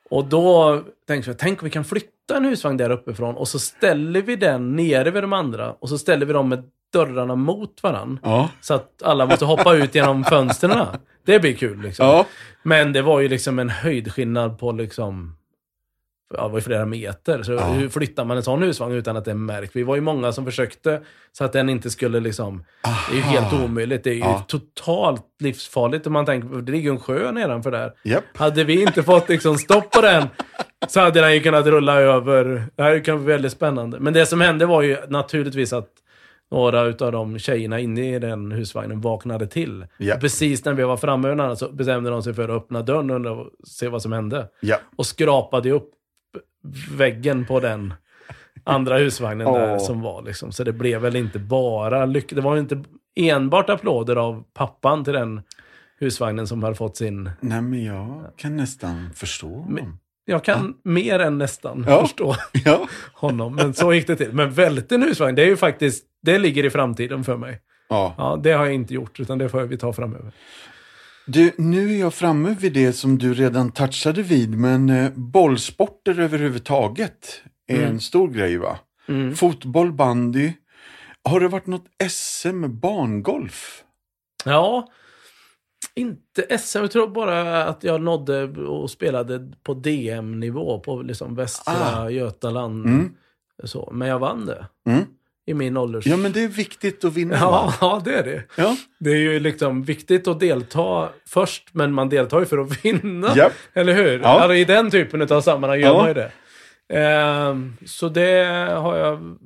Och då tänkte jag, tänk om vi kan flytta en husvagn där uppifrån och så ställer vi den nere vid de andra och så ställer vi dem med dörrarna mot varann. Ja. Så att alla måste hoppa ut genom fönstren. Det blir kul liksom. Ja. Men det var ju liksom en höjdskillnad på liksom, ja, det var ju flera meter. Så Ja. hur flyttar man en sån husvagn utan att det märks? Vi var ju många som försökte så att den inte skulle liksom, det är ju helt Aha. omöjligt. Det är ju Ja. totalt livsfarligt om man tänker, det ligger ju en sjö nedanför där. Japp. Hade vi inte fått liksom stopp på den så hade den ju kunnat rulla över. Det här kan bli väldigt spännande. Men det som hände var ju naturligtvis att några utav de tjejerna inne i den husvagnen vaknade till. Ja. Precis när vi var framme så bestämde de sig för att öppna dörren och se vad som hände. Ja. Och skrapade upp väggen på den andra husvagnen där Åh. som var. Liksom. Så det blev väl inte bara lycka. Det var inte enbart applåder av pappan till den husvagnen som hade fått sin... Nej, men jag kan nästan förstå honom. Jag kan mer än nästan Ja. förstå Ja. honom. Men så gick det till. Men välte en husvagn, det är ju faktiskt... Det ligger i framtiden för mig. ja. Ja, det har jag inte gjort, utan det får vi ta framöver. Du, nu är jag framme vid det som du redan touchade vid, men eh, bollsporter överhuvudtaget är Mm. en stor grej va? Mm. Fotboll, bandy. Har det varit något SM barngolf? Ja, inte SM. Jag tror bara att jag nådde och spelade på DM-nivå på liksom Västra Ah. Götaland. Mm. Så. Men jag vann det Mm. I min ålders... Ja, men det är viktigt att vinna. ja, ja, det är det. ja. Det är ju liksom viktigt att delta först, men man deltar ju för att vinna. Japp. Eller hur? Ja. Alltså, I den typen av sammanhang gör man ju det. Ehm, så det har jag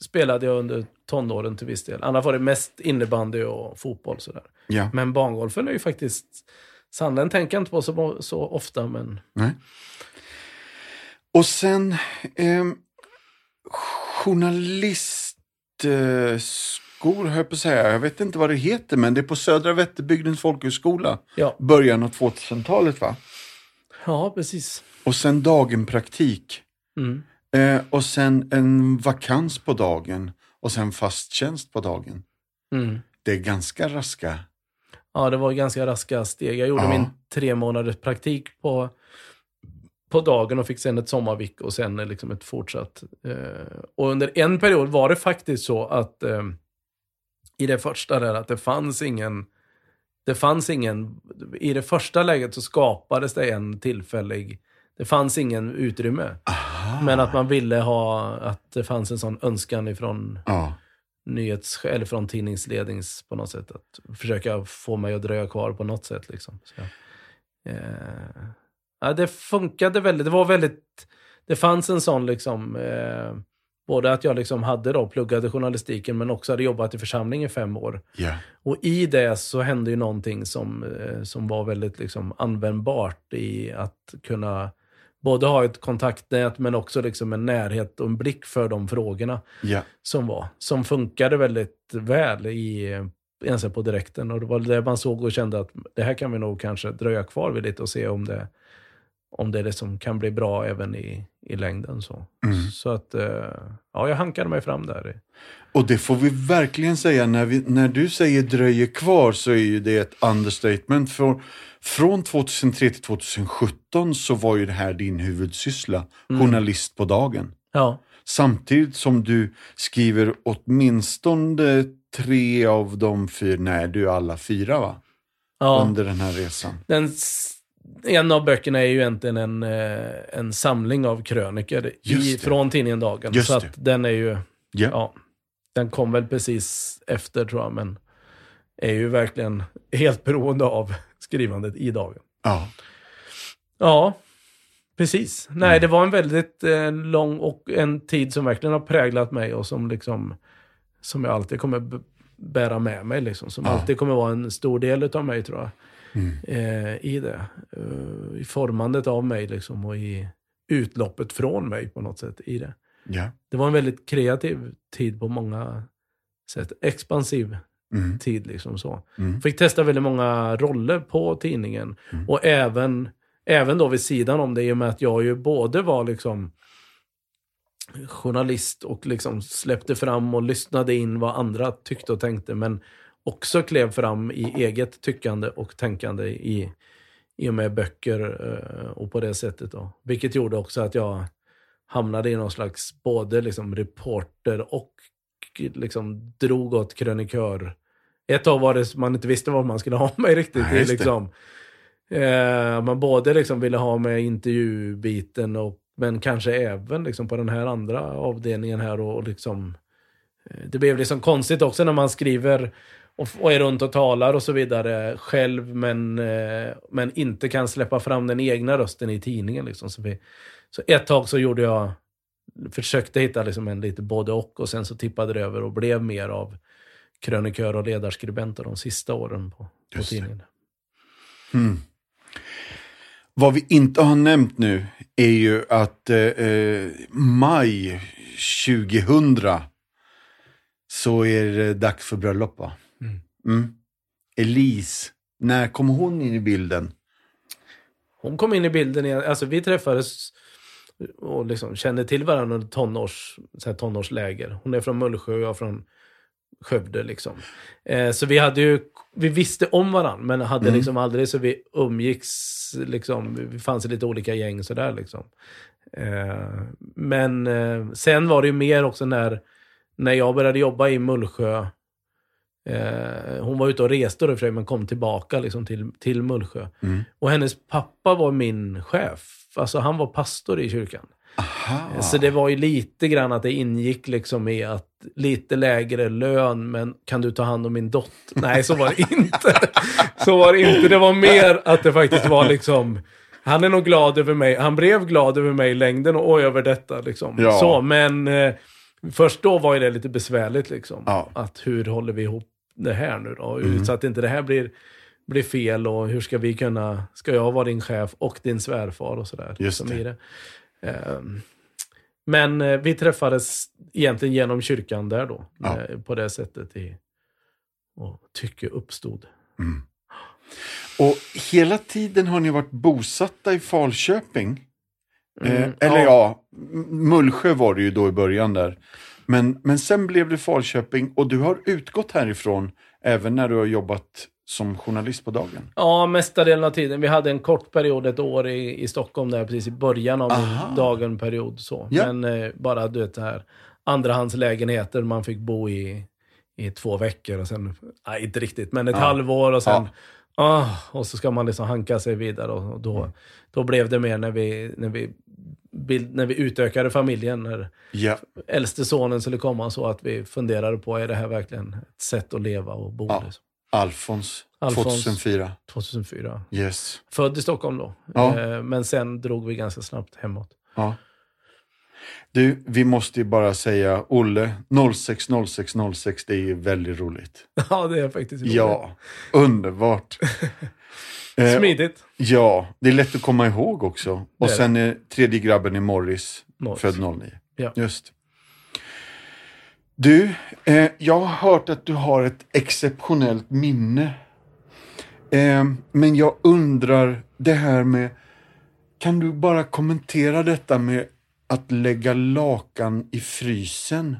spelade jag under tonåren till viss del. Annars var det mest innebandy och fotboll sådär. ja. Men barngolfen är ju faktiskt... Sanden tänker jag inte på så, så ofta, men... Nej. Och sen ehm, journalistskor, höll jag på att säga. Jag vet inte vad det heter, men det är på Södra Vätterbygdens folkhögskola. Ja, Början av 2000-talet va? ja precis. Och sen dagenpraktik. Mm. Eh, och sen en vakans på dagen. Och sen fast tjänst på dagen. Mm. Det är ganska raska. Ja, det var ganska raska steg. Jag gjorde Ja. min tre månaders praktik på, på dagen och fick sen ett sommarvik och sen liksom ett fortsatt. Eh, och under en period var det faktiskt så att eh, i det första där att det fanns ingen det fanns ingen, i det första läget så skapades det en tillfällig, det fanns ingen utrymme. Aha. Men att man ville ha, att det fanns en sån önskan ifrån Ja. nyhets eller från tidningslednings på något sätt. Att försöka få mig att dröja kvar på något sätt. Liksom. Så, eh, ja, det funkade väldigt. Det var väldigt... Det fanns en sån liksom... Eh, både att jag liksom hade då pluggade journalistiken men också hade jobbat i församling i fem år. Ja. Och i det så hände ju någonting som, eh, som var väldigt liksom användbart i att kunna både ha ett kontaktnät men också liksom en närhet och en blick för de frågorna Ja. som var. Som funkade väldigt väl i ens på direkten. Och det var det man såg och kände att det här kan vi nog kanske dröja kvar vid lite och se om det, om det liksom kan bli bra även i, i längden. Så, Mm. så att, eh, ja, jag hankade mig fram där. Och det får vi verkligen säga, när, vi, när du säger dröjer kvar så är ju det ett understatement. För från 2003 till 2017 så var ju det här din huvudsyssla, journalist på dagen. Ja, Samtidigt som du skriver åtminstone tre av de fyra, nej du är alla fyra va? ja. Under den här resan. Den, en av böckerna är ju egentligen en, eh, en samling av krönikor i, från tidningen Dagen. Just så det. att den är ju, Ja. ja, den kom väl precis efter tror jag, men är ju verkligen helt beroende av skrivandet i Dagen. ja. Ja, precis. Nej, Mm. det var en väldigt eh, lång och en tid som verkligen har präglat mig och som liksom som jag alltid kommer bära med mig. Liksom, som Ja. alltid kommer vara en stor del av mig tror jag. Eh, i det. Eh, I formandet av mig liksom och i utloppet från mig på något sätt i det. Ja. Det var en väldigt kreativ tid på många sätt. Expansiv Mm. tid liksom så. Mm. Fick testa väldigt många roller på tidningen. Mm. Och även, även då vid sidan om det i och med att jag ju både var liksom journalist och liksom släppte fram och lyssnade in vad andra tyckte och tänkte. Men också klev fram i eget tyckande och tänkande i, i och med böcker eh, och på det sättet. Då. Vilket gjorde också att jag hamnade i någon slags både liksom reporter och liksom drog åt krönikör. Ett tag var det man inte visste vad man skulle ha mig riktigt. Det. liksom. Eh, man både liksom ville ha med intervjubiten och men kanske även liksom på den här andra avdelningen här och, och liksom eh, det blev liksom konstigt också när man skriver och, och är runt och talar och så vidare själv men, eh, men inte kan släppa fram den egna rösten i tidningen. Liksom. Så, vi, så ett tag så gjorde jag, försökte hitta liksom en lite både och och sen så tippade det över och blev mer av krönikör och ledarskribenter de sista åren på, på tidningen. Mm. Vad vi inte har nämnt nu är ju att eh, eh, maj 2000 så är det dags för bröllop va? Mm. Elise, när kom hon in i bilden? Hon kom in i bilden, igen. alltså vi träffades och liksom kände till varandra under tonårs, så här tonårsläger. Hon är från Mullsjö och jag från Skövde. Liksom. Eh, så vi hade ju, vi visste om varandra men hade Mm. liksom aldrig så vi umgicks, liksom, vi fanns i lite olika gäng sådär liksom. Eh, men eh, sen var det ju mer också när, när jag började jobba i Mullsjö. Eh, hon var ute och reste då för sig, men kom tillbaka liksom till, till Mullsjö. Mm. Och hennes pappa var min chef. Alltså han var pastor i kyrkan. Aha. Så det var ju lite grann att det ingick liksom i att lite lägre lön, men kan du ta hand om min dotter? Nej, så var det inte. Så var det inte. Det var mer att det faktiskt var liksom, han är nog glad över mig. Han blev glad över mig i längden och över detta liksom. Ja. Så, men eh, först då var det lite besvärligt liksom. Ja. Att hur håller vi ihop det här nu då? Mm. Så att inte det här blir, blir fel och hur ska vi kunna, ska jag vara din chef och din svärfar och sådär. Just som det. Ehm, men eh, vi träffades egentligen genom kyrkan där då. Ja. eh, På det sättet. I, och tycke uppstod. Mm. Och hela tiden har ni varit bosatta i Falköping? Eh, Mm, eller ja. M- Mullsjö var det ju då i början där. Men, men sen blev det Falköping och du har utgått härifrån även när du har jobbat som journalist på dagen. Ja, mesta delen av tiden. Vi hade en kort period, ett år i, i Stockholm där precis i början av Aha. min dagen-period. Så. Ja. Men eh, bara du vet det här andrahandslägenheter man fick bo i i två veckor och sen, nej inte riktigt, men ett Ja. halvår och sen, Ja. Ah, och så ska man liksom hanka sig vidare och då, Mm. då blev det mer när vi, när vi, bild, när vi utökade familjen, när Ja, äldste sonen skulle komma så att vi funderade på, är det här verkligen ett sätt att leva och bo? Ja. Liksom. Alfons, Alfons. 2004. 2004. Yes. Född i Stockholm då. Ja. Eh, Men sen drog vi ganska snabbt hemåt. Ja. Du, vi måste ju bara säga Olle, 060606, det är ju väldigt roligt. Ja, det är faktiskt roligt. Ja, underbart. Eh, Smidigt. Ja, det är lätt att komma ihåg också. Och är sen är tredje grabben i Morris, Morris. född 09. Ja. Just. Du, eh, jag har hört att du har ett exceptionellt minne. Eh, men jag undrar det här med, kan du bara kommentera detta med att lägga lakan i frysen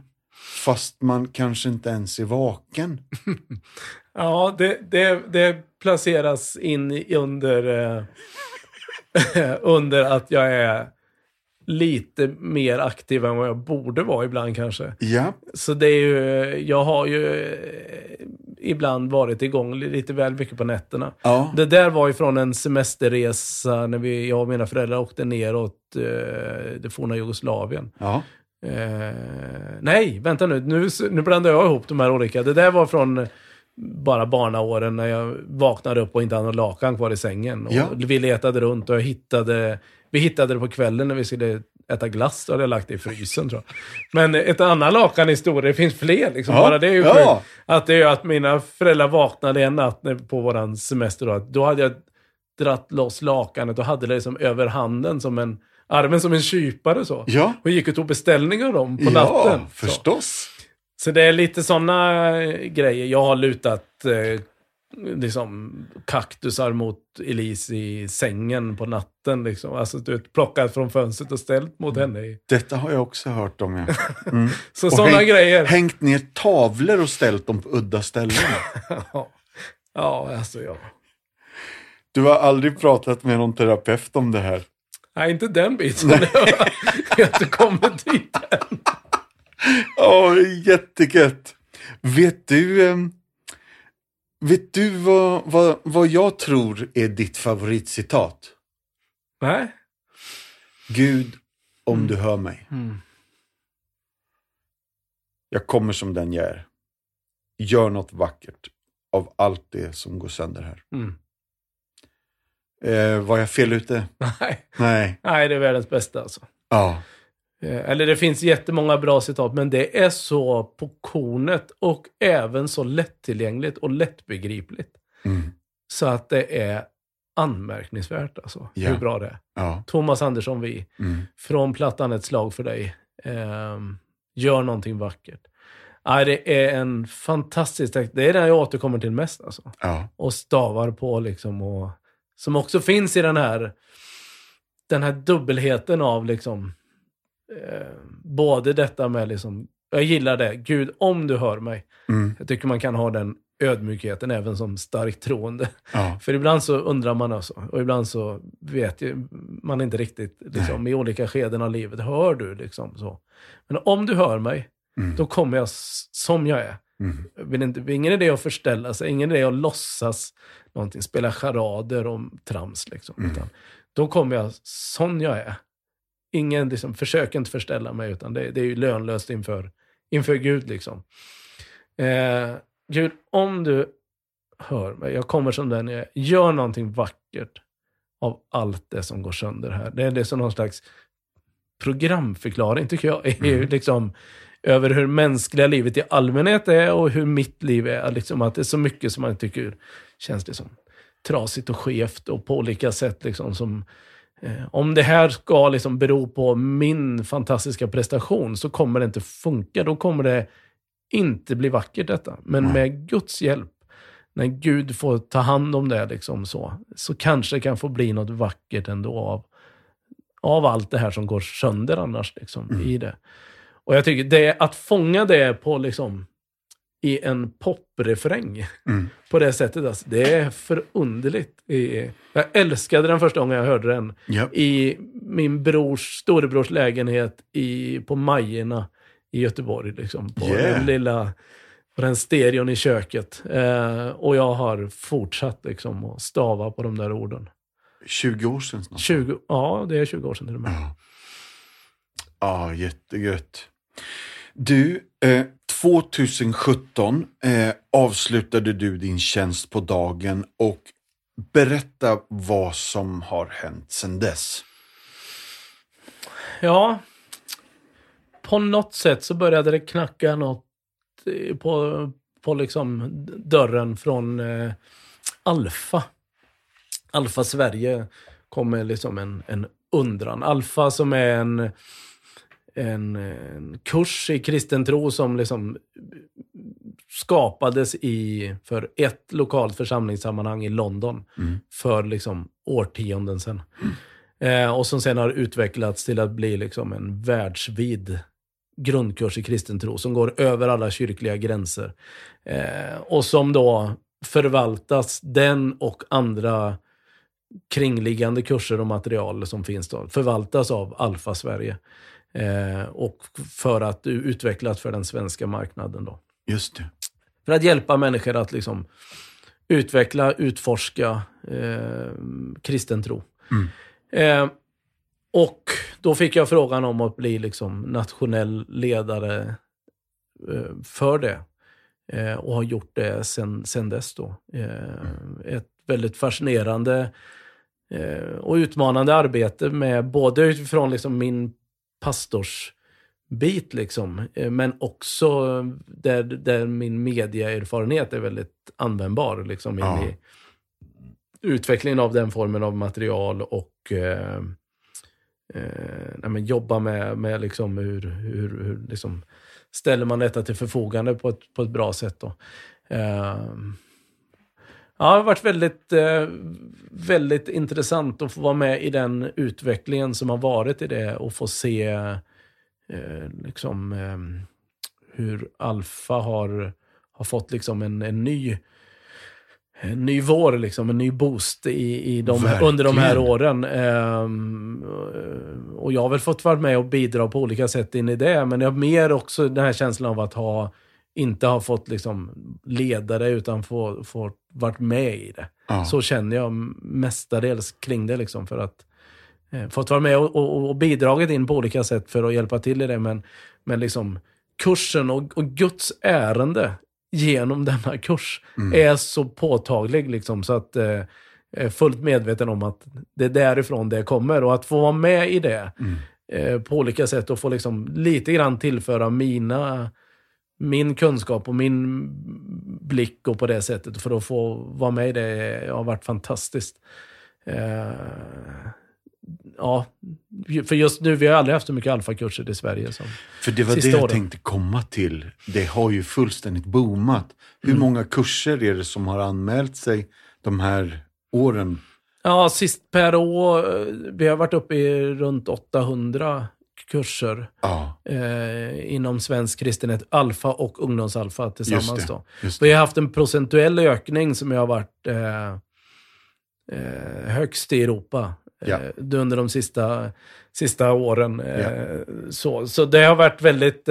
fast man kanske inte ens är vaken? Ja, det, det, det placeras in under, eh, under att jag är lite mer aktiv än vad jag borde vara ibland kanske. Ja, Så det är ju, jag har ju ibland varit igång lite väl mycket på nätterna. ja, Det där var ju från en semesterresa när vi, jag och mina föräldrar åkte neråt eh, det forna Jugoslavien. ja. Eh, nej, vänta nu. nu. Nu blandar jag ihop de här olika. Det där var från bara barnaåren när jag vaknade upp och inte hade någon lakan kvar i sängen. Ja. Vi letade runt och jag hittade, vi hittade det på kvällen när vi skulle äta glass, då hade jag lagt det i frysen tror jag. Men ett annat lakan historia, det finns fler liksom. Ja. Bara det är ju Ja. Att det är att mina föräldrar vaknade en natt på våran semester då. Då hade jag dratt loss lakanet och hade det liksom över handen som en, armen som en kypare så. Ja, Och gick och tog beställningar av dem på ja natten. Så. förstås. Så det är lite sådana grejer. Jag har lutat eh, liksom kaktusar mot Elise i sängen på natten. Liksom. Alltså du vet, plockat från fönstret och ställt mot henne. i- Detta har jag också hört om. Ja. Mm. Så Och sådana häng- grejer. Hängt ner tavlor och ställt dem på udda ställen. Ja. ja, alltså ja. Du har aldrig pratat med någon terapeut om det här. Nej, inte den biten. Jag har inte kommit dit än. Ja, jättegött. Vet du, ehm, vet du vad, vad, vad jag tror är ditt favoritcitat? Nej. Gud, om Mm. du hör mig. Mm. Jag kommer som den jag är. Gör något vackert av allt det som går sönder här. Mm. Eh, var jag fel ute? Nej. Nej. Nej, det är världens bästa alltså. Ja. Eh, Eller det finns jättemånga bra citat, men det är så på kornet och även så lättillgängligt och lättbegripligt. Mm. Så att det är anmärkningsvärt alltså, Ja. hur bra det är. Ja. Thomas Andersson Vi, Mm. från plattan Ett slag för dig. Ehm, gör någonting vackert. Ja, det är en fantastisk text. Det är den jag återkommer till mest alltså. Ja. Och stavar på liksom. Och, som också finns i den här, den här dubbelheten av liksom, eh, både detta med liksom, jag gillar det, Gud om du hör mig. Mm. Jag tycker man kan ha den ödmjukheten även som starkt troende. Ja. För ibland så undrar man alltså, och ibland så vet ju man inte riktigt liksom, i olika skeden av livet, hör du liksom så. Men om du hör mig, Mm. då kommer jag som jag är. Mm. Inte, ingen idé att förställa sig, ingen idé att låtsas någonting, spela charader och trams. Liksom, Mm. då kommer jag som jag är. Ingen liksom, försök inte förställa mig, utan det, det är ju lönlöst inför, inför Gud. Liksom. Eh, Gud, om du hör mig, jag kommer som den jag är. Gör någonting vackert av allt det som går sönder här. Det är det som någon slags programförklaring, tycker jag, är ju Mm. liksom över hur mänskliga livet i allmänhet är och hur mitt liv är. Liksom att det är så mycket som man tycker känns det som trasigt och skevt och på olika sätt. Liksom som, om det här ska liksom bero på min fantastiska prestation så kommer det inte funka. Då kommer det inte bli vackert detta. Men Nej. med Guds hjälp, när Gud får ta hand om det liksom så, så kanske det kan få bli något vackert ändå av, av allt det här som går sönder annars liksom, Mm. i det. Och jag tycker det, att fånga det på liksom i en poprefräng Mm. på det sättet, alltså, det är förunderligt. Jag älskade den första gången jag hörde den Ja. i min brors, storebrors lägenhet i, på Majerna i Göteborg. Liksom, på Yeah. den lilla på den stereon i köket. Eh, och jag har fortsatt liksom, att stava på de där orden. 20 år sedan snart. 20, ja, det är 20 år sedan till och med. Ja. Ja, jättegött. Du, eh, 2017 eh, avslutade du din tjänst på dagen och berätta vad som har hänt sedan dess. Ja, på något sätt så började det knacka något eh, på, på liksom dörren från eh, Alfa. Alfa Sverige kom med liksom en, en undran. Alfa som är en, en, en kurs i kristen tro som liksom skapades i, för ett lokalt församlingssammanhang i London Mm. för liksom årtionden sedan. Eh, och som sen har utvecklats till att bli liksom en världsvid grundkurs i kristen tro som går över alla kyrkliga gränser. Eh, och som då förvaltas, den och andra kringliggande kurser och material som finns då, förvaltas av Alfa Sverige. Eh, och för att utvecklas för den svenska marknaden då. Just det. För att hjälpa människor att liksom utveckla, utforska eh, kristen tro. Mm. Eh, och då fick jag frågan om att bli liksom nationell ledare eh, för det. Eh, och har gjort det sen, sen dess då. Eh, ett väldigt fascinerande och utmanande arbete med både utifrån liksom min pastorsbit liksom. Eh, Men också där, där min mediaerfarenhet är väldigt användbar liksom Ja. i utvecklingen av den formen av material och eh, eh, men jobba med, med liksom hur, hur, hur liksom ställer man detta till förfogande på ett, på ett bra sätt. Då. Eh, Ja, det har varit väldigt, eh, väldigt intressant att få vara med i den utvecklingen som har varit i det och få se eh, liksom, eh, hur Alfa har, har fått liksom en, en ny en ny vår, liksom, en ny boost i, i de, under de här åren. Ehm, och jag har väl fått vara med och bidra på olika sätt in i det, men jag har mer också den här känslan av att ha inte ha fått liksom ledare utan få, få varit med i det. Ja. Så känner jag mestadels kring det. Liksom, för att eh, fått vara med och, och, och bidragit in på olika sätt för att hjälpa till i det. Men, men liksom kursen och, och Guds ärende genom denna kurs är så påtaglig. Liksom, så att eh, är fullt medveten om att det är därifrån det kommer. Och att få vara med i det eh, på olika sätt och få liksom lite grann tillföra mina min kunskap och min blick och på det sättet för att få vara med i det har varit fantastiskt. Eh, ja, för just nu, vi har aldrig haft så mycket alfakurser i Sverige som För det var det jag åren. tänkte komma till. Det har ju fullständigt boomat. Hur Mm. många kurser är det som har anmält sig de här åren? Ja, sist per år, eh, vi har varit uppe i runt 800 kurser Ja, eh, inom svensk kristenhet, alfa och ungdomsalfa tillsammans. Just det, Då. just Vi har haft en procentuell ökning som har varit eh, eh, högst i Europa Ja. eh, under de sista, sista åren. Eh, så, så det har varit väldigt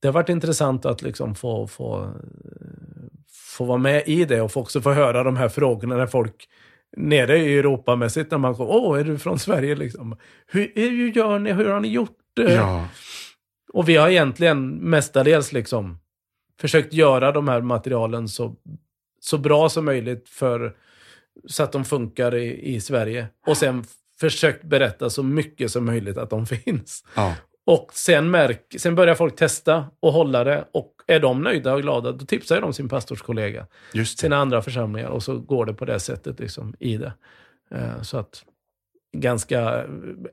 det har varit intressant att liksom få, få, få vara med i det och få också få höra de här frågorna när folk nere i Europamässigt när man kommer, åh, är du från Sverige liksom? Hur, hur gör ni, hur har ni gjort det? ja. Och vi har egentligen mestadels liksom försökt göra de här materialen så, så bra som möjligt för, så att de funkar i, i Sverige. Och sen försökt berätta så mycket som möjligt att de finns. ja. Och sen, märk, sen börjar folk testa och hålla det. Och är de nöjda och glada, då tipsar de sin pastorskollega, sina andra församlingar. Och så går det på det sättet liksom, i det. Eh, så att, ganska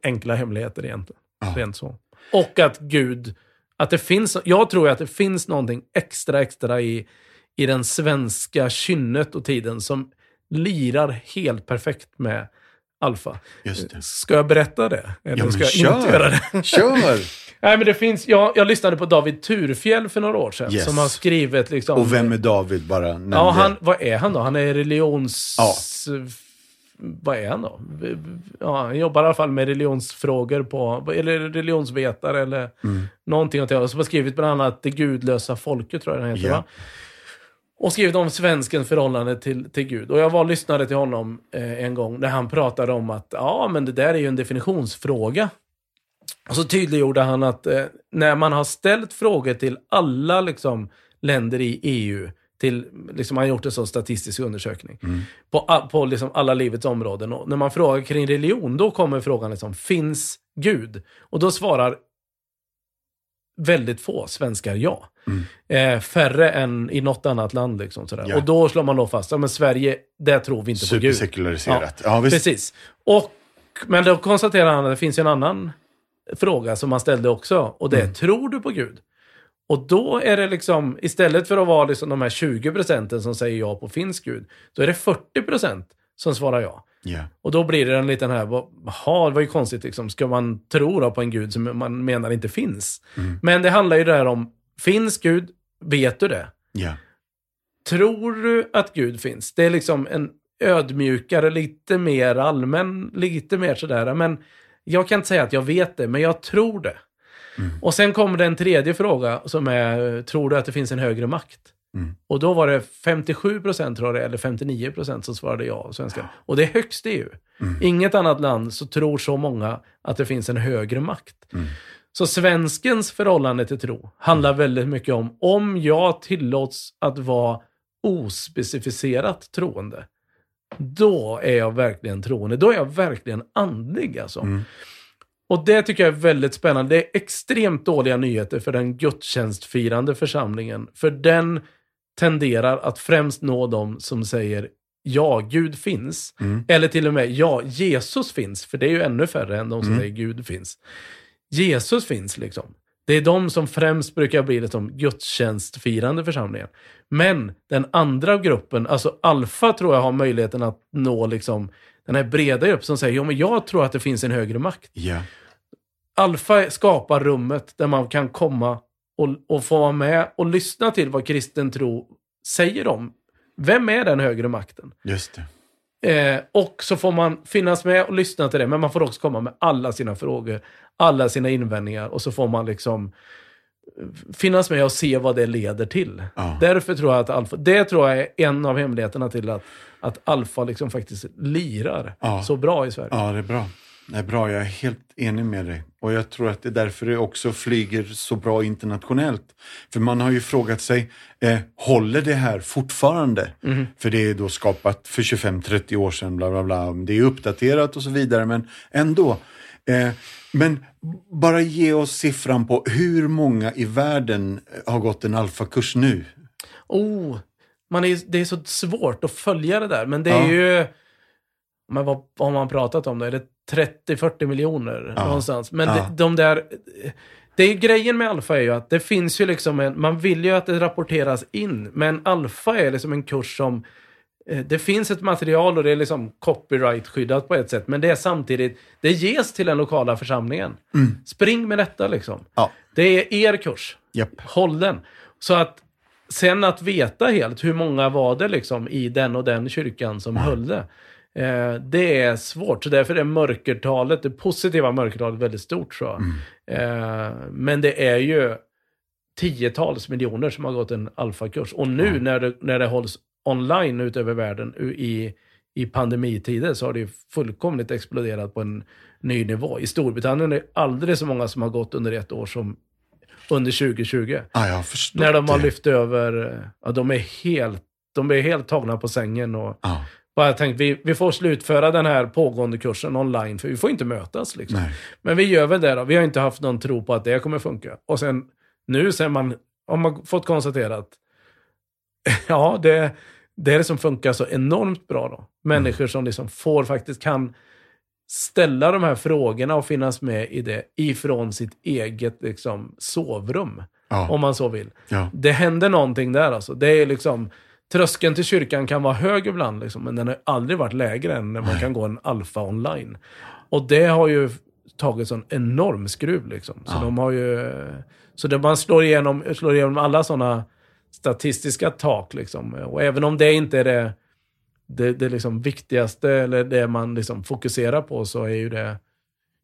enkla hemligheter egentligen. Ja. Rent så. Och att Gud, att det finns, jag tror att det finns någonting extra, extra i, i den svenska kynnet och tiden som lirar helt perfekt med alfa. Just det. Ska jag berätta det? Eller Ja, men ska jag kör. inte göra det? Kör! Nej, men det finns, jag, jag lyssnade på David Turfjell för några år sedan, Yes. som har skrivit liksom... Och vem är David bara? nämnde? Ja, han, vad är han då? Han är religions... Ja. Vad är han då? Ja, han jobbar i alla fall med religionsfrågor på, eller religionsvetare eller Mm. någonting åt det hållet. Som har skrivit bland annat Det gudlösa folket, tror jag den heter Ja. va? Och skrivit om svenskens förhållande till, till Gud. Och jag var lyssnade till honom eh, en gång när han pratade om att ja, men det där är ju en definitionsfråga. Och så tydliggjorde han att eh, när man har ställt frågor till alla liksom, länder i EU, till, liksom, han har gjort en sån statistisk undersökning, på, a- på liksom alla livets områden. Och när man frågar kring religion, då kommer frågan liksom, finns Gud? Och då svarar väldigt få svenskar ja. Eh, färre än i något annat land. Liksom, sådär. Ja. Och då slår man då fast, ja men Sverige, där tror vi inte på Gud. Supersekulariserat. Ja, visst. Precis. Och, men då konstaterar han att det finns en annan fråga som han ställde också. Och det är, Mm. tror du på Gud? Och då är det liksom, istället för att vara liksom de här 20 procenten som säger ja på finns Gud, då är det 40 procent som svarar ja. Ja. Och då blir det en liten här, jaha, det var ju konstigt liksom. Ska man tro då på en Gud som man menar inte finns? Mm. Men det handlar ju där om, finns Gud? Vet du det? Ja. Tror du att Gud finns? Det är liksom en ödmjukare, lite mer allmän, lite mer sådär. Men jag kan inte säga att jag vet det, men jag tror det. Och sen kommer det en tredje fråga som är, tror du att det finns en högre makt? Mm. Och då var det 57 procent, tror jag eller 59 procent som svarade ja, svenskar. Och det är högst i EU. Inget annat land så tror så många att det finns en högre makt. Så svenskens förhållande till tro handlar väldigt mycket om om jag tillåts att vara ospecificerat troende. Då är jag verkligen troende. Då är jag verkligen andlig alltså. Och det tycker jag är väldigt spännande. Det är extremt dåliga nyheter för den gudstjänstfirande församlingen. För den tenderar att främst nå dem som säger ja, Gud finns. Mm. Eller till och med ja, Jesus finns. För det är ju ännu färre än de som Mm. säger Gud finns. Jesus finns liksom. Det är de som främst brukar bli liksom gudstjänstfirande församlingen. Men den andra gruppen, alltså alfa tror jag har möjligheten att nå liksom den här breda gruppen som säger, ja men jag tror att det finns en högre makt. Ja. Alfa skapar rummet där man kan komma och, och få vara med och lyssna till vad kristen tro säger om. Vem är den högre makten? Just det. Eh, och så får man finnas med och lyssna till det, men man får också komma med alla sina frågor, alla sina invändningar och så får man liksom eh, finnas med och se vad det leder till. Ja. Därför tror jag att alfa, det tror jag är en av hemligheterna till att, att alfa liksom faktiskt lirar Ja. så bra i Sverige. Ja, det är bra. Det är bra, jag är helt enig med dig. Och jag tror att det är därför det också flyger så bra internationellt. För man har ju frågat sig, eh, håller det här fortfarande? För det är då skapat för 25-30 år sedan, bla bla bla. Det är uppdaterat och så vidare, men ändå. Eh, men bara ge oss siffran på hur många i världen har gått en alfakurs nu? Oh, man är, det är så svårt att följa det där, men det är Ja. ju... Men vad, vad har man pratat om då? Är det 30-40 miljoner Ja. någonstans? Men Ja. det, de där... Det är grejen med alfa är ju att det finns ju liksom en... Man vill ju att det rapporteras in, men alfa är liksom en kurs som... eh, Det finns ett material och det är liksom copyright-skyddat på ett sätt, men det är samtidigt... Det ges till den lokala församlingen. Spring med detta liksom. Ja, Det är er kurs. japp. Håll den. Så att sen att veta helt hur många var det liksom i den och den kyrkan som höll det. Eh, det är svårt. Så därför är mörkertalet, det positiva mörkertalet väldigt stort tror jag. Eh, men det är ju tiotals miljoner som har gått en alfakurs. Och nu när, det, när det hålls online ut över världen i, i pandemitider så har det ju fullkomligt exploderat på en ny nivå. I Storbritannien är det aldrig så många som har gått under ett år som under 2020. Ja, När de har lyft över, ja, de är helt, de är helt tagna på sängen och Ja, bara tänkt vi, vi får slutföra den här pågående kursen online för vi får inte mötas liksom. Men vi gör väl det då. Vi har inte haft någon tro på att det kommer funka. Och sen nu sen man, har man fått konstaterat ja, det, det är det som funkar så enormt bra då. Människor som liksom får faktiskt kan ställa de här frågorna och finnas med i det ifrån sitt eget liksom, sovrum. Ja, Om man så vill. ja. Det händer någonting där alltså. Det är liksom, tröskeln till kyrkan kan vara hög ibland, liksom, men den har aldrig varit lägre än när man kan gå en alfa online. Och det har ju tagit sån enorm skruv liksom. Så Ja. de har ju... Så det man slår igenom, slår igenom alla sådana statistiska tak liksom. Och även om det inte är det, det, det liksom viktigaste eller det man liksom fokuserar på så är ju det...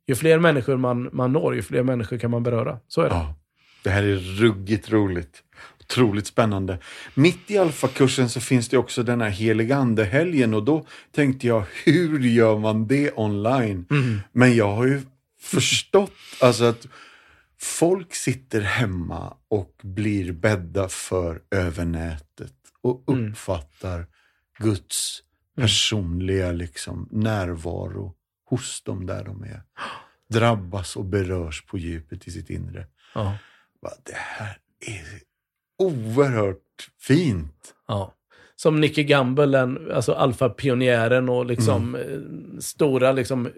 Ju fler människor man, man når, ju fler människor kan man beröra. Så är det. Ja, det här är ruggigt roligt. Otroligt spännande. Mitt i alfakursen så finns det också den här heligandehelgen och då tänkte jag, hur gör man det online? Men jag har ju förstått alltså att folk sitter hemma och blir bädda för över nätet och Mm. uppfattar Guds personliga liksom, närvaro hos dem där de är. Drabbas och berörs på djupet i sitt inre. Ja. Det här är oerhört fint. Ja. Som Nicky Gamble, den, alltså alfa-pionjären och liksom Mm. eh, stora, liksom,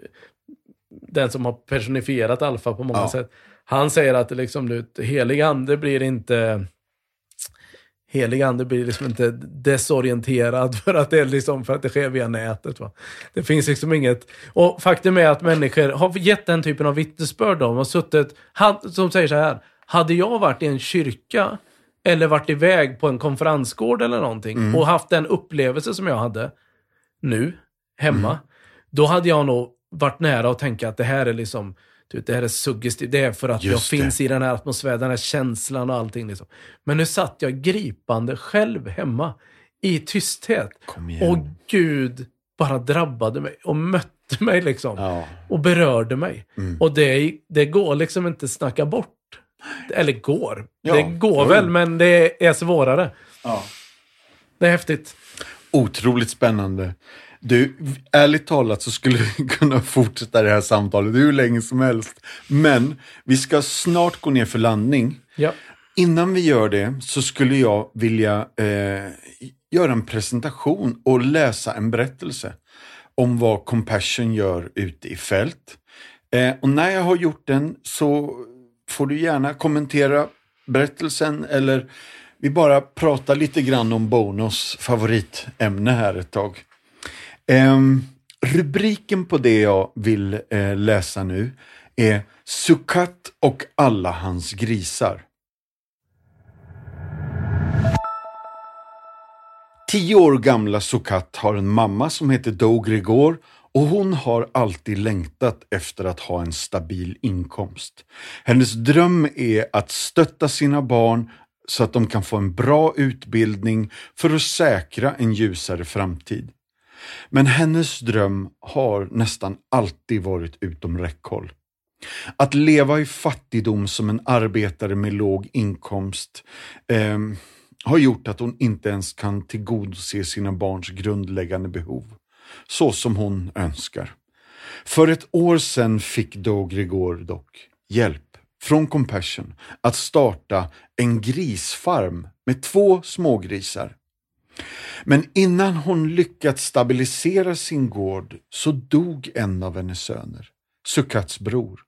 den som har personifierat alfa på många Ja. sätt. Han säger att liksom, du, helig ande blir inte helig ande blir liksom inte desorienterad för att det, är liksom, för att det sker via nätet. Va? Det finns liksom inget... Och faktum är att människor har gett den typen av vittnesbörd. De har suttit, had, som säger så här, hade jag varit i en kyrka eller varit iväg på en konferensgård eller någonting och haft den upplevelse som jag hade nu, hemma, då hade jag nog varit nära att tänka att det här är liksom vet, det här är suggestivt. Det är för att Just jag det. finns i den här atmosfären, den här känslan och allting. Liksom. Men nu satt jag gripande själv hemma i tysthet. Och Gud bara drabbade mig och mötte mig liksom. Ja. Och berörde mig. Mm. Och det, det går liksom inte att snacka bort. Eller går. Ja, det går väl, men det är svårare. Ja. Det är häftigt. Otroligt spännande. Du, ärligt talat så skulle vi kunna fortsätta det här samtalet hur länge som helst. Men vi ska snart gå ner för landning. Ja. Innan vi gör det så skulle jag vilja eh, göra en presentation och läsa en berättelse om vad Compassion gör ute i fält. Eh, och när jag har gjort den så får du gärna kommentera berättelsen eller vi bara pratar lite grann om Bonos favoritämne här ett tag. Um, rubriken på det jag vill uh, läsa nu är Sukat och alla hans grisar. Tio år gamla Sukat har en mamma som heter Dogrigor och hon har alltid längtat efter att ha en stabil inkomst. Hennes dröm är att stötta sina barn så att de kan få en bra utbildning för att säkra en ljusare framtid. Men hennes dröm har nästan alltid varit utom räckhåll. Att leva i fattigdom som en arbetare med låg inkomst eh, har gjort att hon inte ens kan tillgodose sina barns grundläggande behov, så som hon önskar. För ett år sedan fick då Gregor dock hjälp från Compassion att starta en grisfarm med två smågrisar. Men innan hon lyckats stabilisera sin gård så dog en av hennes söner, Sukats bror.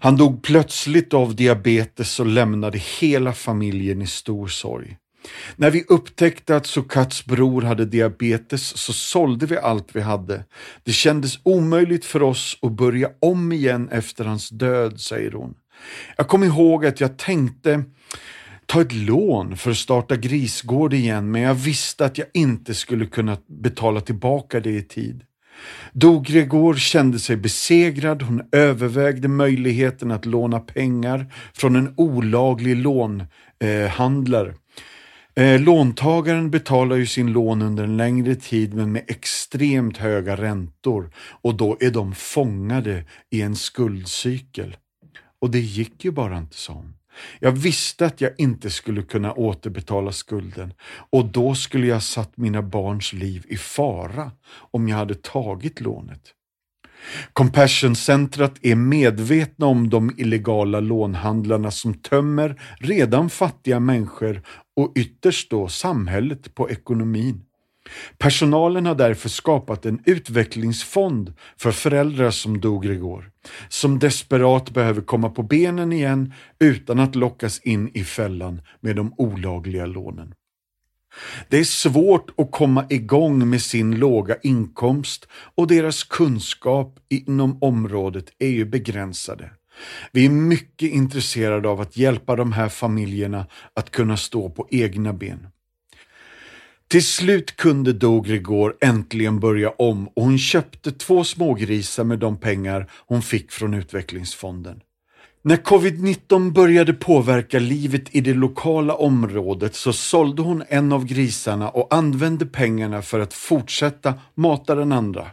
Han dog plötsligt av diabetes och lämnade hela familjen i stor sorg. När vi upptäckte att Sukats bror hade diabetes så sålde vi allt vi hade. Det kändes omöjligt för oss att börja om igen efter hans död, säger hon. Jag kom ihåg att jag tänkte ta ett lån för att starta grisgård igen, men jag visste att jag inte skulle kunna betala tillbaka det i tid. Dogregor kände sig besegrad, hon övervägde möjligheten att låna pengar från en olaglig lånhandlare. Eh, Eh, låntagaren betalar ju sin lån under en längre tid men med extremt höga räntor och då är de fångade i en skuldcykel. Och det gick ju bara inte, sa hon. Jag visste att jag inte skulle kunna återbetala skulden och då skulle jag satt mina barns liv i fara om jag hade tagit lånet. Compassion-centret är medvetna om de illegala lånhandlarna som tömmer redan fattiga människor och ytterst då samhället på ekonomin. Personalen har därför skapat en utvecklingsfond för föräldrar som dog igår, som desperat behöver komma på benen igen utan att lockas in i fällan med de olagliga lånen. Det är svårt att komma igång med sin låga inkomst och deras kunskap inom området är ju begränsade. Vi är mycket intresserade av att hjälpa de här familjerna att kunna stå på egna ben. Till slut kunde Dogrigor äntligen börja om och hon köpte två smågrisar med de pengar hon fick från utvecklingsfonden. När covid-19 började påverka livet i det lokala området så sålde hon en av grisarna och använde pengarna för att fortsätta mata den andra.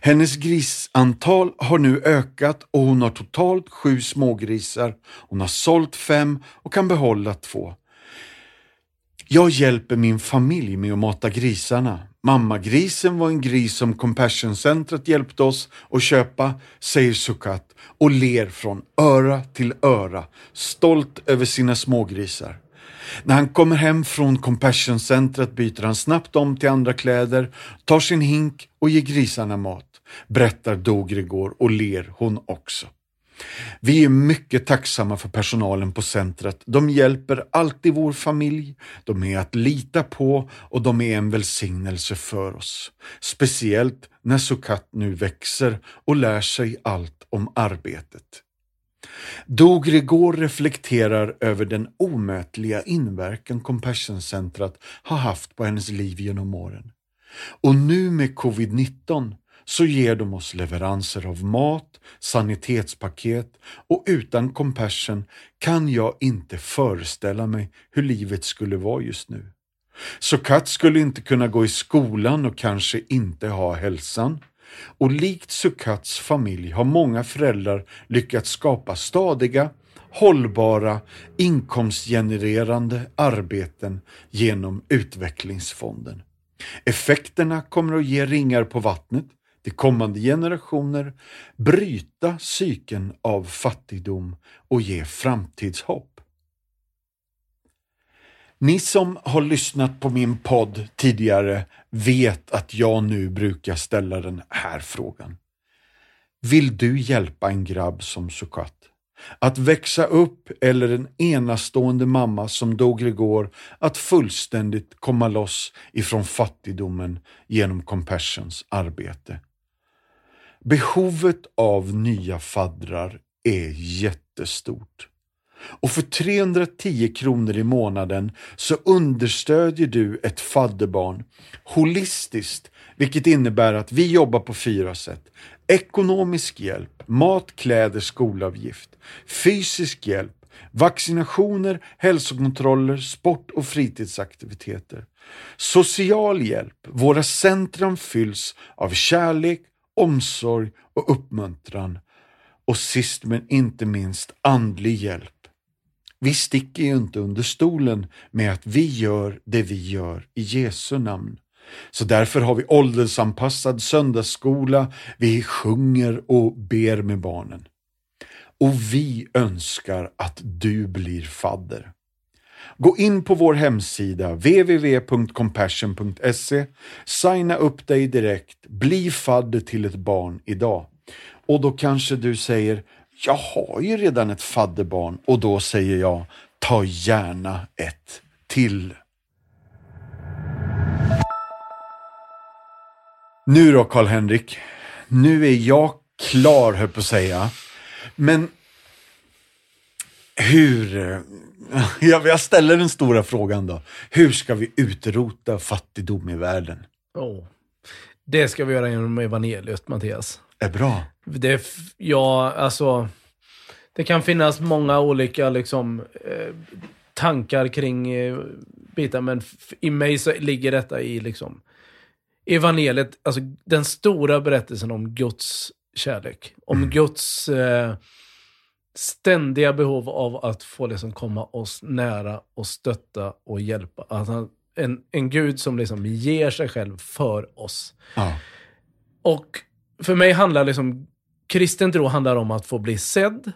Hennes grisantal har nu ökat och hon har totalt sju smågrisar. Hon har sålt fem och kan behålla två. Jag hjälper min familj med att mata grisarna. Mammagrisen var en gris som Compassion-centret hjälpte oss att köpa, säger Sukat och ler från öra till öra, stolt över sina smågrisar. När han kommer hem från Compassion-centret byter han snabbt om till andra kläder, tar sin hink och ger grisarna mat, berättar Dogrigor och ler hon också. Vi är mycket tacksamma för personalen på centret. De hjälper alltid vår familj, de är att lita på och de är en välsignelse för oss. Speciellt när Sukat nu växer och lär sig allt om arbetet. Dogrigor reflekterar över den omätliga inverkan Compassion-centret har haft på hennes liv genom åren. Och nu med covid-19 så ger de oss leveranser av mat, sanitetspaket och utan Compassion kan jag inte föreställa mig hur livet skulle vara just nu. Så Kat skulle inte kunna gå i skolan och kanske inte ha hälsan. Och likt Sukats familj har många föräldrar lyckats skapa stadiga, hållbara, inkomstgenererande arbeten genom utvecklingsfonden. Effekterna kommer att ge ringar på vattnet till kommande generationer, bryta cykeln av fattigdom och ge framtidshopp. Ni som har lyssnat på min podd tidigare vet att jag nu brukar ställa den här frågan. Vill du hjälpa en grabb som Sukat? Att växa upp eller en enastående mamma som dog igår att fullständigt komma loss ifrån fattigdomen genom Compassions arbete. Behovet av nya faddrar är jättestort. Och för 310 kronor i månaden så understödjer du ett fadderbarn holistiskt, vilket innebär att vi jobbar på fyra sätt. Ekonomisk hjälp, mat, kläder, skolavgift, fysisk hjälp, vaccinationer, hälsokontroller, sport och fritidsaktiviteter. Social hjälp, våra centrum fylls av kärlek, omsorg och uppmuntran. Och sist men inte minst andlig hjälp. Vi sticker ju inte under stolen med att vi gör det vi gör i Jesu namn. Så därför har vi åldersanpassad söndagsskola, vi sjunger och ber med barnen. Och vi önskar att du blir fadder. Gå in på vår hemsida www.compassion.se, signa upp dig direkt, bli fadder till ett barn idag. Och då kanske du säger, jag har ju redan ett fadderbarn och då säger jag, ta gärna ett till. Nu då Karl-Henrik, nu är jag klar höll på att säga. Men hur, jag ställer den stora frågan då. Hur ska vi utrota fattigdom i världen? Oh. Det ska vi göra genom evangeliet, Mattias. Är bra. Det, ja, alltså. Det kan finnas många olika liksom, eh, tankar kring eh, bitar, men i mig så ligger detta i liksom, evangeliet, alltså den stora berättelsen om Guds kärlek. Om mm. Guds eh, ständiga behov av att få liksom komma oss nära och stötta och hjälpa. Alltså, en, en Gud som liksom ger sig själv för oss. Ja. Och för mig handlar liksom, kristen tro handlar om att få bli sedd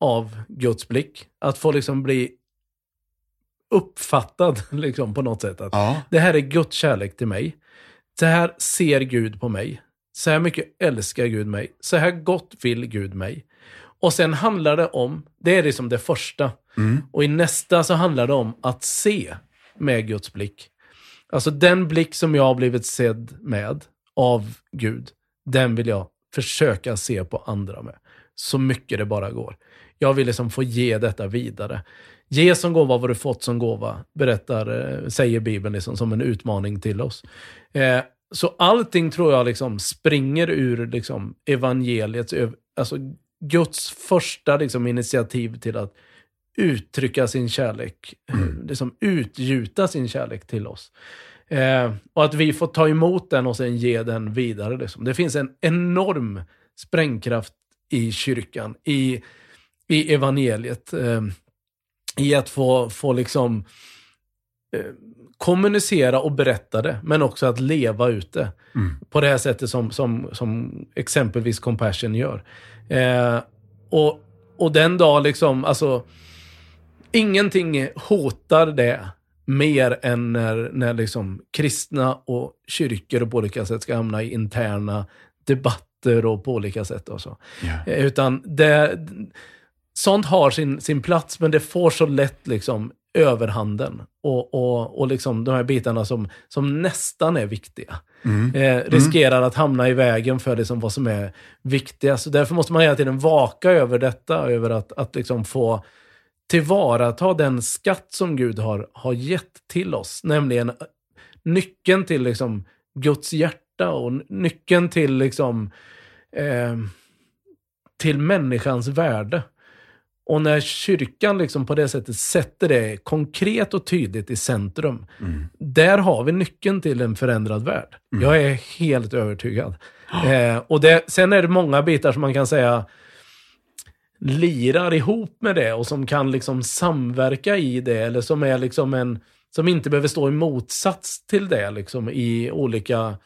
av Guds blick. Att få liksom bli uppfattad liksom, på något sätt. Att ja. Det här är Guds kärlek till mig. Så här ser Gud på mig. Så här mycket älskar Gud mig. Så här gott vill Gud mig. Och sen handlar det om, det är liksom det första. Mm. Och i nästa så handlar det om att se med Guds blick. Alltså den blick som jag har blivit sedd med av Gud, den vill jag försöka se på andra med. Så mycket det bara går. Jag vill liksom få ge detta vidare. Ge som gåva vad du fått som gåva, berättar, eh, säger Bibeln liksom, som en utmaning till oss. Eh, så allting tror jag liksom springer ur liksom evangeliets, alltså Guds första liksom, initiativ till att uttrycka sin kärlek, mm. liksom utgjuta sin kärlek till oss. Eh, och att vi får ta emot den och sen ge den vidare. Liksom. Det finns en enorm sprängkraft i kyrkan, i, i evangeliet. Eh, I att få, få liksom eh, kommunicera och berätta det, men också att leva ut det. Mm. På det här sättet som, som, som exempelvis Compassion gör. Eh, och, och den dag liksom, alltså, ingenting hotar det mer än när, när liksom kristna och kyrkor på olika sätt ska hamna i interna debatter och på olika sätt. Och så. Yeah. Utan det, sånt har sin, sin plats, men det får så lätt liksom överhanden. Och, och, och liksom de här bitarna som, som nästan är viktiga. Mm. Eh, mm. riskerar mm. att hamna i vägen för liksom vad som är viktigast. Därför måste man hela tiden vaka över detta, över att, att liksom få tillvarata den skatt som Gud har, har gett till oss. Nämligen nyckeln till liksom Guds hjärta och nyckeln till liksom eh, till människans värde. Och när kyrkan liksom på det sättet sätter det konkret och tydligt i centrum, mm. där har vi nyckeln till en förändrad värld. Mm. Jag är helt övertygad. Eh, och det, sen är det många bitar som man kan säga lirar ihop med det och som kan liksom samverka i det, eller som är liksom en, som inte behöver stå i motsats till det liksom, i olika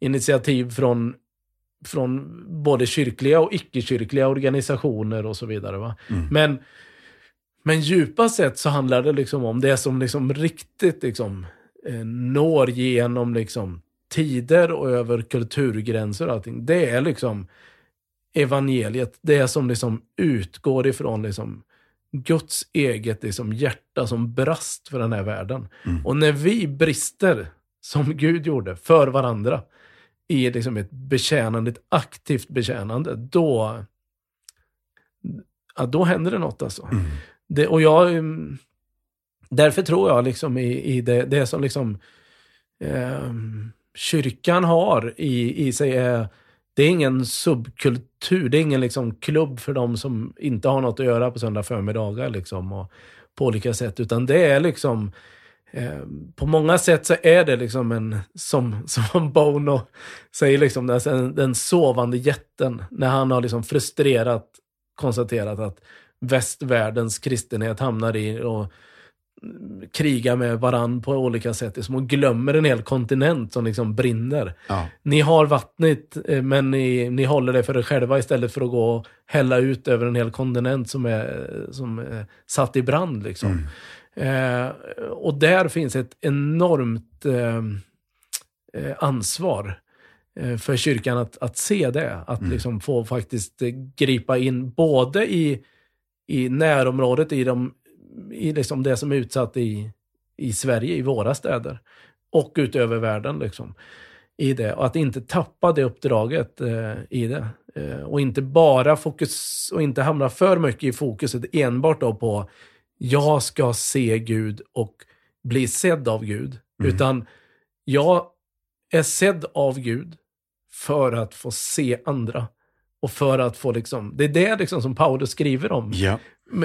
initiativ från, från både kyrkliga och icke-kyrkliga organisationer och så vidare. Va? Mm. Men, men djupast sett så handlar det liksom om det som liksom riktigt liksom, eh, når genom liksom, tider och över kulturgränser och allting. Det är liksom evangeliet. Det som liksom utgår ifrån liksom, Guds eget liksom, hjärta som brast för den här världen. Mm. Och när vi brister, som Gud gjorde, för varandra i liksom ett betjänande, ett aktivt betjänande, då, ja, då händer det något alltså. Mm. Det, och jag, mm, därför tror jag liksom i, i det, det som liksom eh, kyrkan har i, i sig är, det är ingen subkultur, det är ingen liksom klubb för de som inte har något att göra på söndag förmiddagar liksom och på olika sätt, utan det är liksom eh, på många sätt så är det liksom en, som, som Bono säger, liksom, alltså den, den sovande jätten. När han har liksom frustrerat konstaterat att västvärldens kristenhet hamnar i och krigar med varann på olika sätt. Det är som att glömmer en hel kontinent som liksom brinner. Ja. Ni har vattnet, eh, men ni, ni håller det för er själva istället för att gå och hälla ut över en hel kontinent som är, som är satt i brand. Liksom. Eh, och där finns ett enormt eh, eh, ansvar eh, för kyrkan att, att se det. Att liksom få faktiskt eh, gripa in både i, i närområdet, i, de, i liksom det som är utsatt i, i Sverige, i våra städer. Och utöver världen. Liksom, i det. Och att inte tappa det uppdraget eh, i det. Eh, och inte bara fokus, och inte hamna för mycket i fokuset enbart då på jag ska se Gud och bli sedd av Gud. Utan jag är sedd av Gud för att få se andra. Och för att få liksom, det är det liksom som Paulus skriver om. Ja.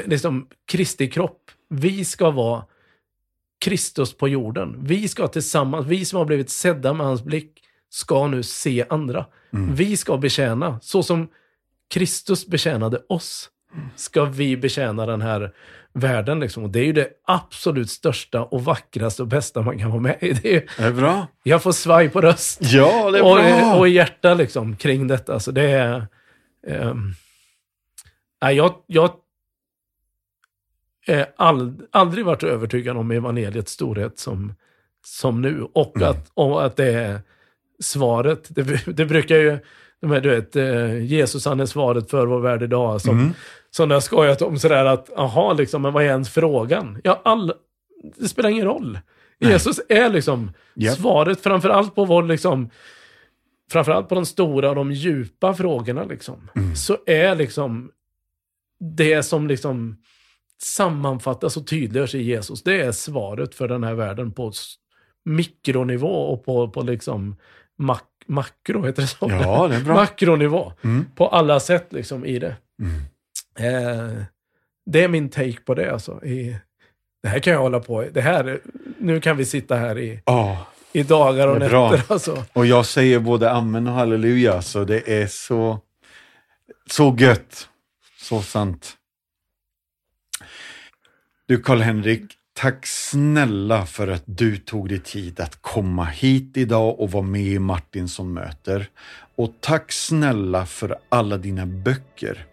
Liksom Kristi kropp. Vi ska vara Kristus på jorden. Vi ska tillsammans, vi som har blivit sedda med hans blick, ska nu se andra. Vi ska betjäna, så som Kristus betjänade oss, ska vi betjäna den här världen. Liksom. Och det är ju det absolut största och vackraste och bästa man kan vara med i. Det är, Det är bra. jag får svaj på röst Ja, det är och, bra. och i hjärta liksom, kring detta. Så det är... Um, jag, jag är ald, aldrig varit övertygad om evangeliets storhet som, som nu. Och, att, och att det är svaret. Det, det brukar ju... De här, du vet, eh, Jesus han är svaret för vår värld idag. Som, Mm. som har skojat om sådär att, aha, liksom, men vad är ens frågan? Ja, all, det spelar ingen roll. Jesus är liksom Japp. svaret framförallt på vår liksom, framförallt på de stora och de djupa frågorna liksom. Så är liksom det som liksom sammanfattas och tydliggörs i Jesus, det är svaret för den här världen på mikronivå och på, på liksom mak makro, heter det så? Ja, det är bra. Makronivå. Mm. På alla sätt liksom i det. Mm. Eh, det är min take på det alltså. I, det här kan jag hålla på. Det här, nu kan vi sitta här i, Ja. i dagar och nätter. Alltså. Och jag säger både amen och halleluja, så det är så, så gött. Så sant. Du Karl-Henrik, tack snälla för att du tog dig tid att komma hit idag och vara med i Martinsson möter. Och tack snälla för alla dina böcker,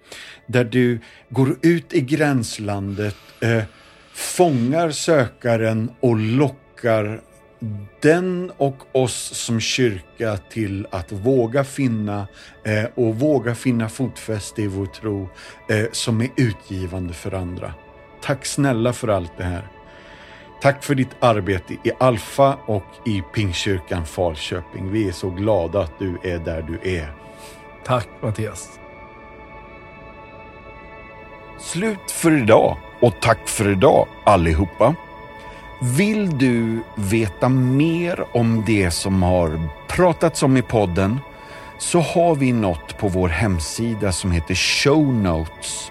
där du går ut i gränslandet, eh, fångar sökaren och lockar den och oss som kyrka till att våga finna eh, och våga finna fotfäste i vår tro eh, som är utgivande för andra. Tack snälla för allt det här. Tack för ditt arbete i Alfa och i Pingstkyrkan Falköping. Vi är så glada att du är där du är. Tack Mattias. Slut för idag och tack för idag allihopa. Vill du veta mer om det som har pratats om i podden så har vi något på vår hemsida som heter Show Notes.